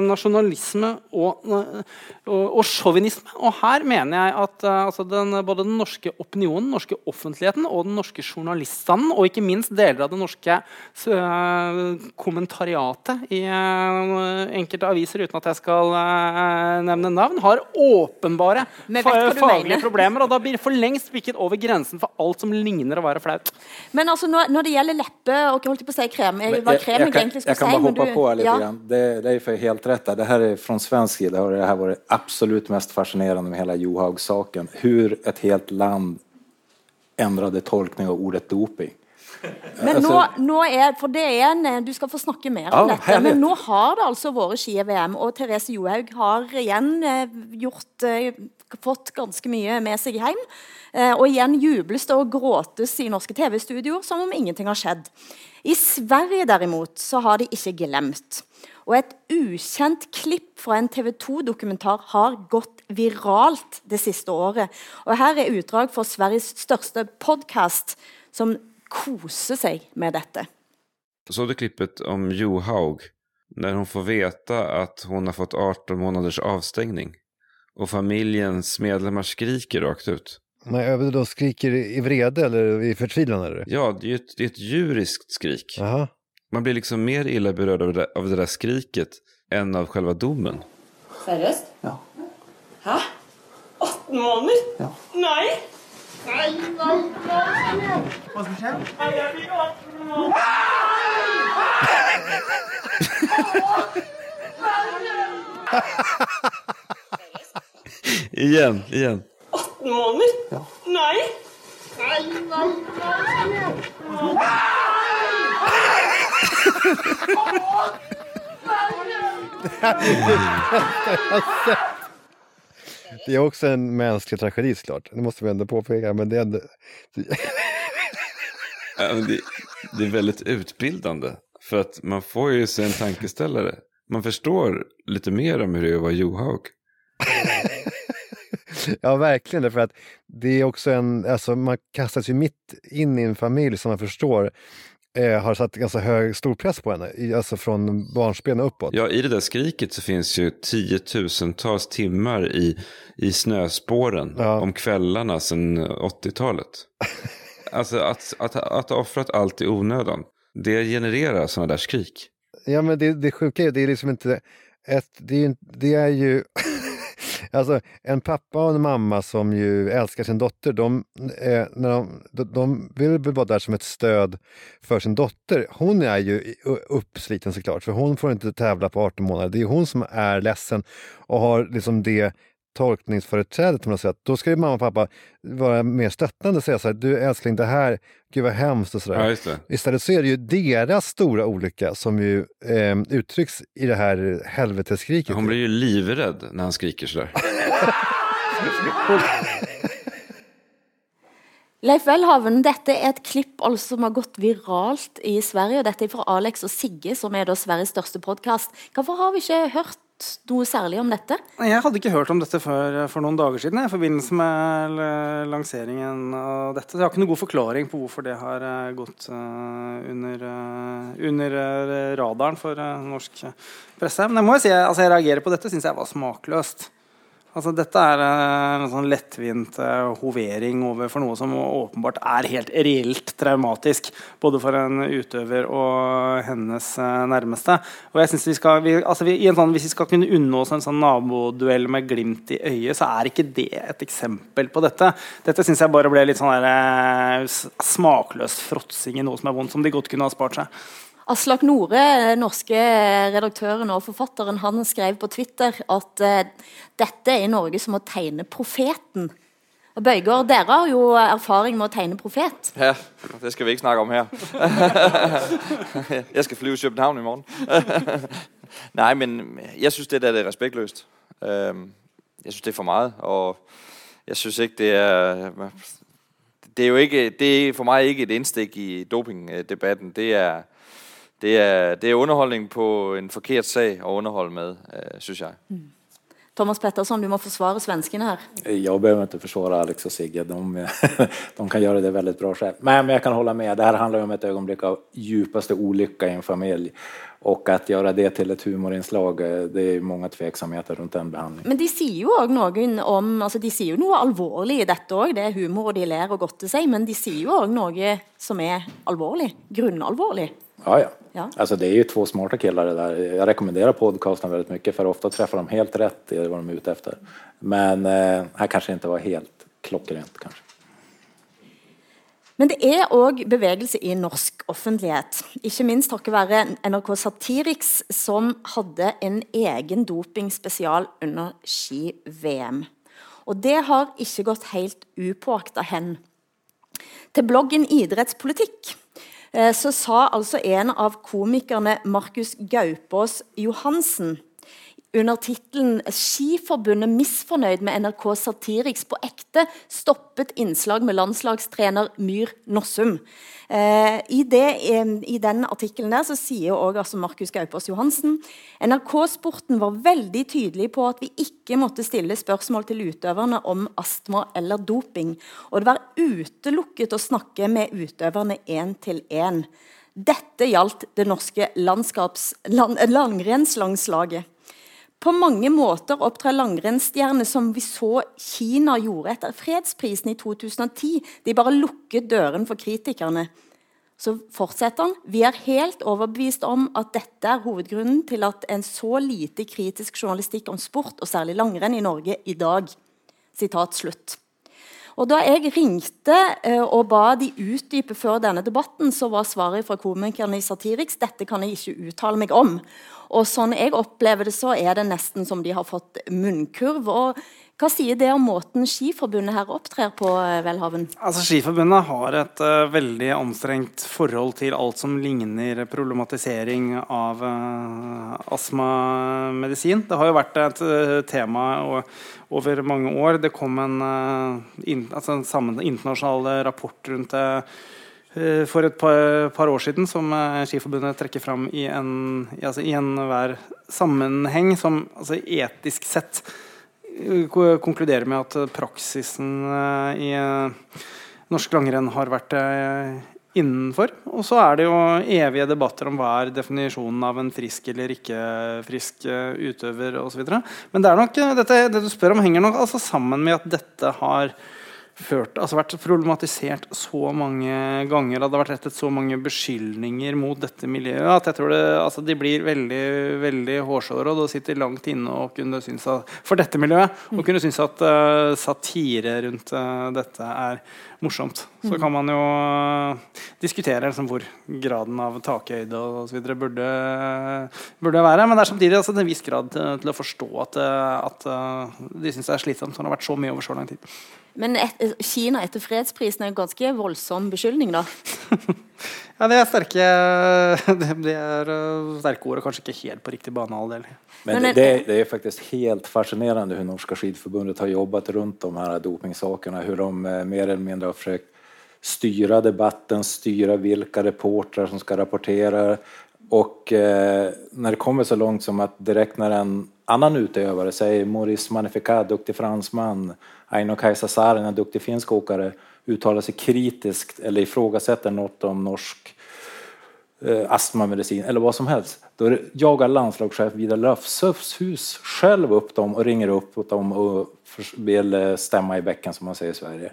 nasjonalisme og, og, og sjåvinisme. Og her mener jeg at eh, altså den, både den norske opinionen, den norske offentligheten og den norske journaliststanden, og ikke minst deler av det norske eh, kommentariatet i eh, enkelte aviser, uten at jeg skal nevne navn, har åpenbare faglige mener. Problemer. Og da blir det for lengst bikket over grensen for alt som ligner å være flaut. Men altså, når, når det gjelder leppe og holdt på å si krem, jeg, hva jeg, krem jeg, jeg, kan, egentlig jeg kan bare hoppe du- på litt. ja. Det, det er for helt rett. Det her er fra svensk side har det her vært absolutt mest fascinerende med hele Johaug-saken. Hvor et helt land endret tolkning av ordet doping. Men nå, nå er, for det er en, eh, Du skal få snakke mer om Ja, dette. Men nå har det altså vært ski-VM, og Therese Johaug har igjen eh, gjort, eh, fått ganske mye med seg hjem. Eh, og igjen jubles det og gråtes i norske TV-studioer som om ingenting har skjedd. I Sverige derimot så har de ikke glemt. Og et ukjent klipp fra en TV 2-dokumentar har gått viralt det siste året. Og her er utdrag for Sveriges største podkast, som koser seg med dette. Så du klippet om Johaug når hun får vite at hun har fått 18 måneders avstängning och familjens medlemmar skriker rakt ut? Nej, över då skriker i vrede eller i förtvivlan? Eller? Ja, det är ju ett, det är ett djuriskt skrik. Jaha. Man blir liksom mer illa berörd av det, av det där skriket än av själva domen. Seriöst? Ja. Ha? Åtta månader? Ja. Nei! Nei, nei, nei. Hva som skjer? Nei, jeg fikk 18 måneder. Igen, igjen. 18 måneder? Ja. Nei! Nei, nei, nei. Det är också en mänsklig tragedi såklart. Det måste vi ändå påpeka. Men det är men det, det är väldigt utbildande. För att man får ju sig en tankeställare. Man förstår lite mer om hur det är att vara Johaug. Ja, verkligen. Därför att det är också en... Alltså, man kastas ju mitt in i en familj som man förstår eh, har satt ganska hög, stor press på henne, i, alltså från barnsben uppåt. Ja, i det där skriket så finns ju tiotusentals timmar i, i snöspåren om kvällarna sedan 80-talet. alltså att, att, att ha offrat allt i onödan, det genererar sådana där skrik. Ja, men det, det sjuka är, det är liksom inte ett, det är, ju- det är ju, alltså en pappa och en mamma som ju älskar sin dotter, de, eh, när de, de, de vill vara där som ett stöd för sin dotter. Hon är ju uppsliten såklart, för hon får inte tävla på 18 månader. Det är hon som är ledsen och har liksom det tolkningsföreträdet på något sätt. Då ska ju mamma och pappa vara mer stöttande och säga så här, du älskling det här, gud vad hemskt och sådär. Ja, just det. Istället så är det ju deras stora olycka som ju eh, uttrycks i det här helveteskriket. Hon blir ju livrädd när han skriker sådär. Leif Welhaven, dette er et klipp altså som har gått viralt i Sverige. og Dette er fra Alex og Sigge, som er da Sveriges største podkast. Hvorfor har vi ikke hørt noe særlig om dette? Jeg hadde ikke hørt om dette før for noen dager siden i forbindelse med lanseringen av dette. Så jeg har ikke noen god forklaring på hvorfor det har eh, gått eh, under, eh, under eh, radaren for eh, norsk presse. Men jeg må jo si, altså jeg reagerer på dette, syns jeg var smakløst. Altså, dette er eh, en sånn lettvint eh, hovering over for noe som åpenbart er helt reelt traumatisk. Både for en utøver og hennes eh, nærmeste. Og jeg vi skal, vi, altså vi, sånn, Hvis vi skal kunne unne oss en sånn naboduell med glimt i øyet, så er ikke det et eksempel på dette. Dette syns jeg bare ble litt sånn der, smakløs fråtsing i noe som er vondt, som de godt kunne ha spart seg. Aslak Nore, norske redaktøren og forfatteren, han skrev på Twitter at eh, dette er Norge som å tegne profeten. Og Bøygaard, dere har jo erfaring med å tegne profet. Ja, det skal vi ikke snakke om her. jeg skal fly til København i morgen. Nei, men jeg synes, det der er respektløst. Jeg synes, det er for mye. og jeg synes ikke, det er... Det er jo ikke, det er for meg ikke et innstikk i dopingdebatten. Det er, det er, det er underholdning på en forkert sag å underholde med, øh, synes jeg. Thomas Pettersson, du må forsvare svenskene her. Jeg behøver ikke forsvare Alex og Sigge, de, de kan gjøre det veldig bra selv. Men, men jag kan holde med, det handler handlar ju om et øyeblikk av dypeste ulykke i en familie. Og å gjøre det til et humorinslag, eh, det er mange tveksamheter rundt den behandlingen. Men de sier jo òg noen om altså De sier jo noe alvorlig i dette òg. Det er humor, og de ler og godter seg. Men de sier jo òg noe som er alvorlig. Grunnalvorlig. Ja, ja. Ja. Alltså det är ju två smarta killar det där. Jag rekommenderar podcasten väldigt mycket för ofta träffar de helt rätt i vad de är ute efter. Men eh, här kanske inte var helt klockrent kanske. Men det er òg bevegelse i norsk offentlighet. Ikke minst takket være NRK Satiriks, som hadde en egen dopingspesial under ski-VM. Og det har ikke gått helt upåakta hen. Til bloggen Idrettspolitikk så sa altså en av komikerne Markus Gaupås Johansen under tittelen 'Skiforbundet misfornøyd med NRK Satiriks på ekte' stoppet innslag med landslagstrener Myhr Nossum. Eh, i, det, I den artikkelen der så sier også altså Markus Gaupås Johansen NRK-sporten var veldig tydelig på at vi ikke måtte stille spørsmål til utøverne om astma eller doping, og det var utelukket å snakke med utøverne én til én. Dette gjaldt det norske land, langrennslangslaget. På mange måter opptrer langrennsstjerner som vi så Kina gjorde etter fredsprisen i 2010. De bare lukket døren for kritikerne. Så fortsetter han. Vi er helt overbevist om at dette er hovedgrunnen til at en så lite kritisk journalistikk om sport, og særlig langrenn, i Norge i dag. Sitat slutt. Og Da jeg ringte eh, og ba de utdype før denne debatten, så var svaret fra komikerne i Satiriks dette kan jeg ikke uttale meg om. Og sånn jeg opplever det, så er det nesten som de har fått munnkurv. Og hva sier det om måten Skiforbundet her opptrer på, Velhaven? Welhaven? Altså, Skiforbundet har et uh, veldig anstrengt forhold til alt som ligner problematisering av uh, astmamedisin. Det har jo vært et uh, tema og, over mange år. Det kom en, eh, inn, altså en sammen, internasjonal rapport rundt det eh, for et par, par år siden som eh, Skiforbundet trekker fram i, en, altså, enhver sammenheng som altså, etisk sett eh, konkluderer med at eh, praksisen eh, i eh, norsk langrenn har vært eh, innenfor. Og så er det jo evige debatter om hva er definisjonen av en frisk eller ikke frisk eh, utøver osv. Men det er nok, eh, dette, det du spør om, henger nok altså sammen med at dette har ført, altså vært problematisert så mange ganger, det har vært rettet så mange beskyldninger mot dette miljøet, at jeg tror det, altså de blir veldig veldig hårsåre, og det sitter langt inne og kunne synes at, for dette miljøet å kunne synes at uh, satire rundt uh, dette er morsomt. Så kan man jo uh, diskutere liksom, hvor graden av takhøyde osv. Burde, burde være, men det er samtidig altså, en viss grad til, til å forstå at, at de syns det er slitsomt når det har vært så mye over så lang tid. Men et, Kina etter fredsprisen er en ganske voldsom beskyldning, da? ja, det er sterke det er eh, sterke ord, og kanskje ikke helt på riktig banehalvdel. Men det, det, det, är faktiskt helt fascinerende hvordan Norske Skiforbundet har jobbet rundt de her dopingsakene. Hvordan de eh, mer eller mindre har försökt styra debatten, styra vilka reportrar som ska rapportera. Och eh, när det kommer så långt som att direkt när en annan utövare, säg Maurice Magnificat, duktig fransman, Aino Kaisa Saarinen, en duktig finsk åkare, uttalar sig kritiskt eller ifrågasätter något om norsk eh, astmamedicin eller vad som helst. Då jagar landslagschef Vidar Löfshus själv upp dem och ringer upp dem och vill eh, stämma i bäcken som man säger i Sverige.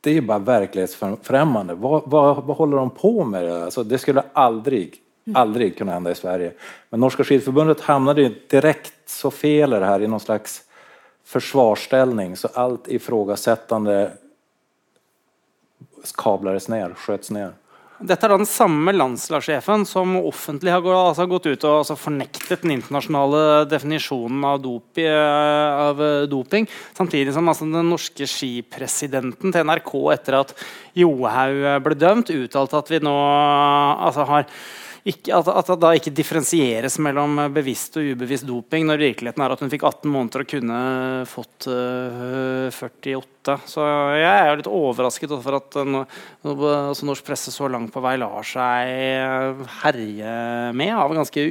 Det är bara verklighetsfrämmande. Vad, vad, vad håller de på med? Alltså, det skulle aldrig, aldrig kunna hända i Sverige. Men Norska skidförbundet hamnade direkt så fel det här i någon slags försvarställning. så allt ifrågasättande kablades ned, skjøts ned. Dette er da den samme landslagssjefen som offentlig har gått, altså gått ut og altså fornektet den internasjonale definisjonen av, dopi, eh, av eh, doping. Samtidig som altså den norske skipresidenten til NRK etter at Johaug ble dømt, uttalte at vi nå altså har ikke, at, det da ikke differensieres mellom bevisst og ubevisst doping, når virkeligheten er at hun fikk 18 måneder og kunne fått uh, øh, 48. Så jeg er jo litt overrasket over at uh, altså norsk presse så langt på vei lar seg øh, herje med av ganske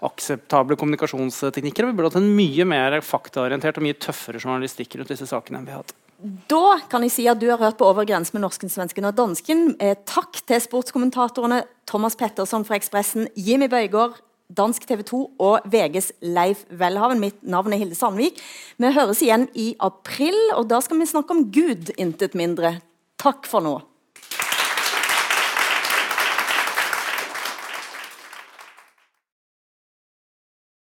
uakseptable kommunikasjonsteknikker. Vi burde hatt en mye mer faktaorientert og mye tøffere journalistikk rundt disse sakene enn vi har hatt. Da kan jeg si at du har hørt på Over grensen med norsken, svensken og dansken. Eh, takk til sportskommentatorene Thomas Petterson fra Ekspressen, Jimmy Bøygård, dansk TV 2 og VGs Leif Welhaven. Mitt navn er Hilde Sandvik. Vi høres igjen i april, og da skal vi snakke om Gud, intet mindre. Takk for nå.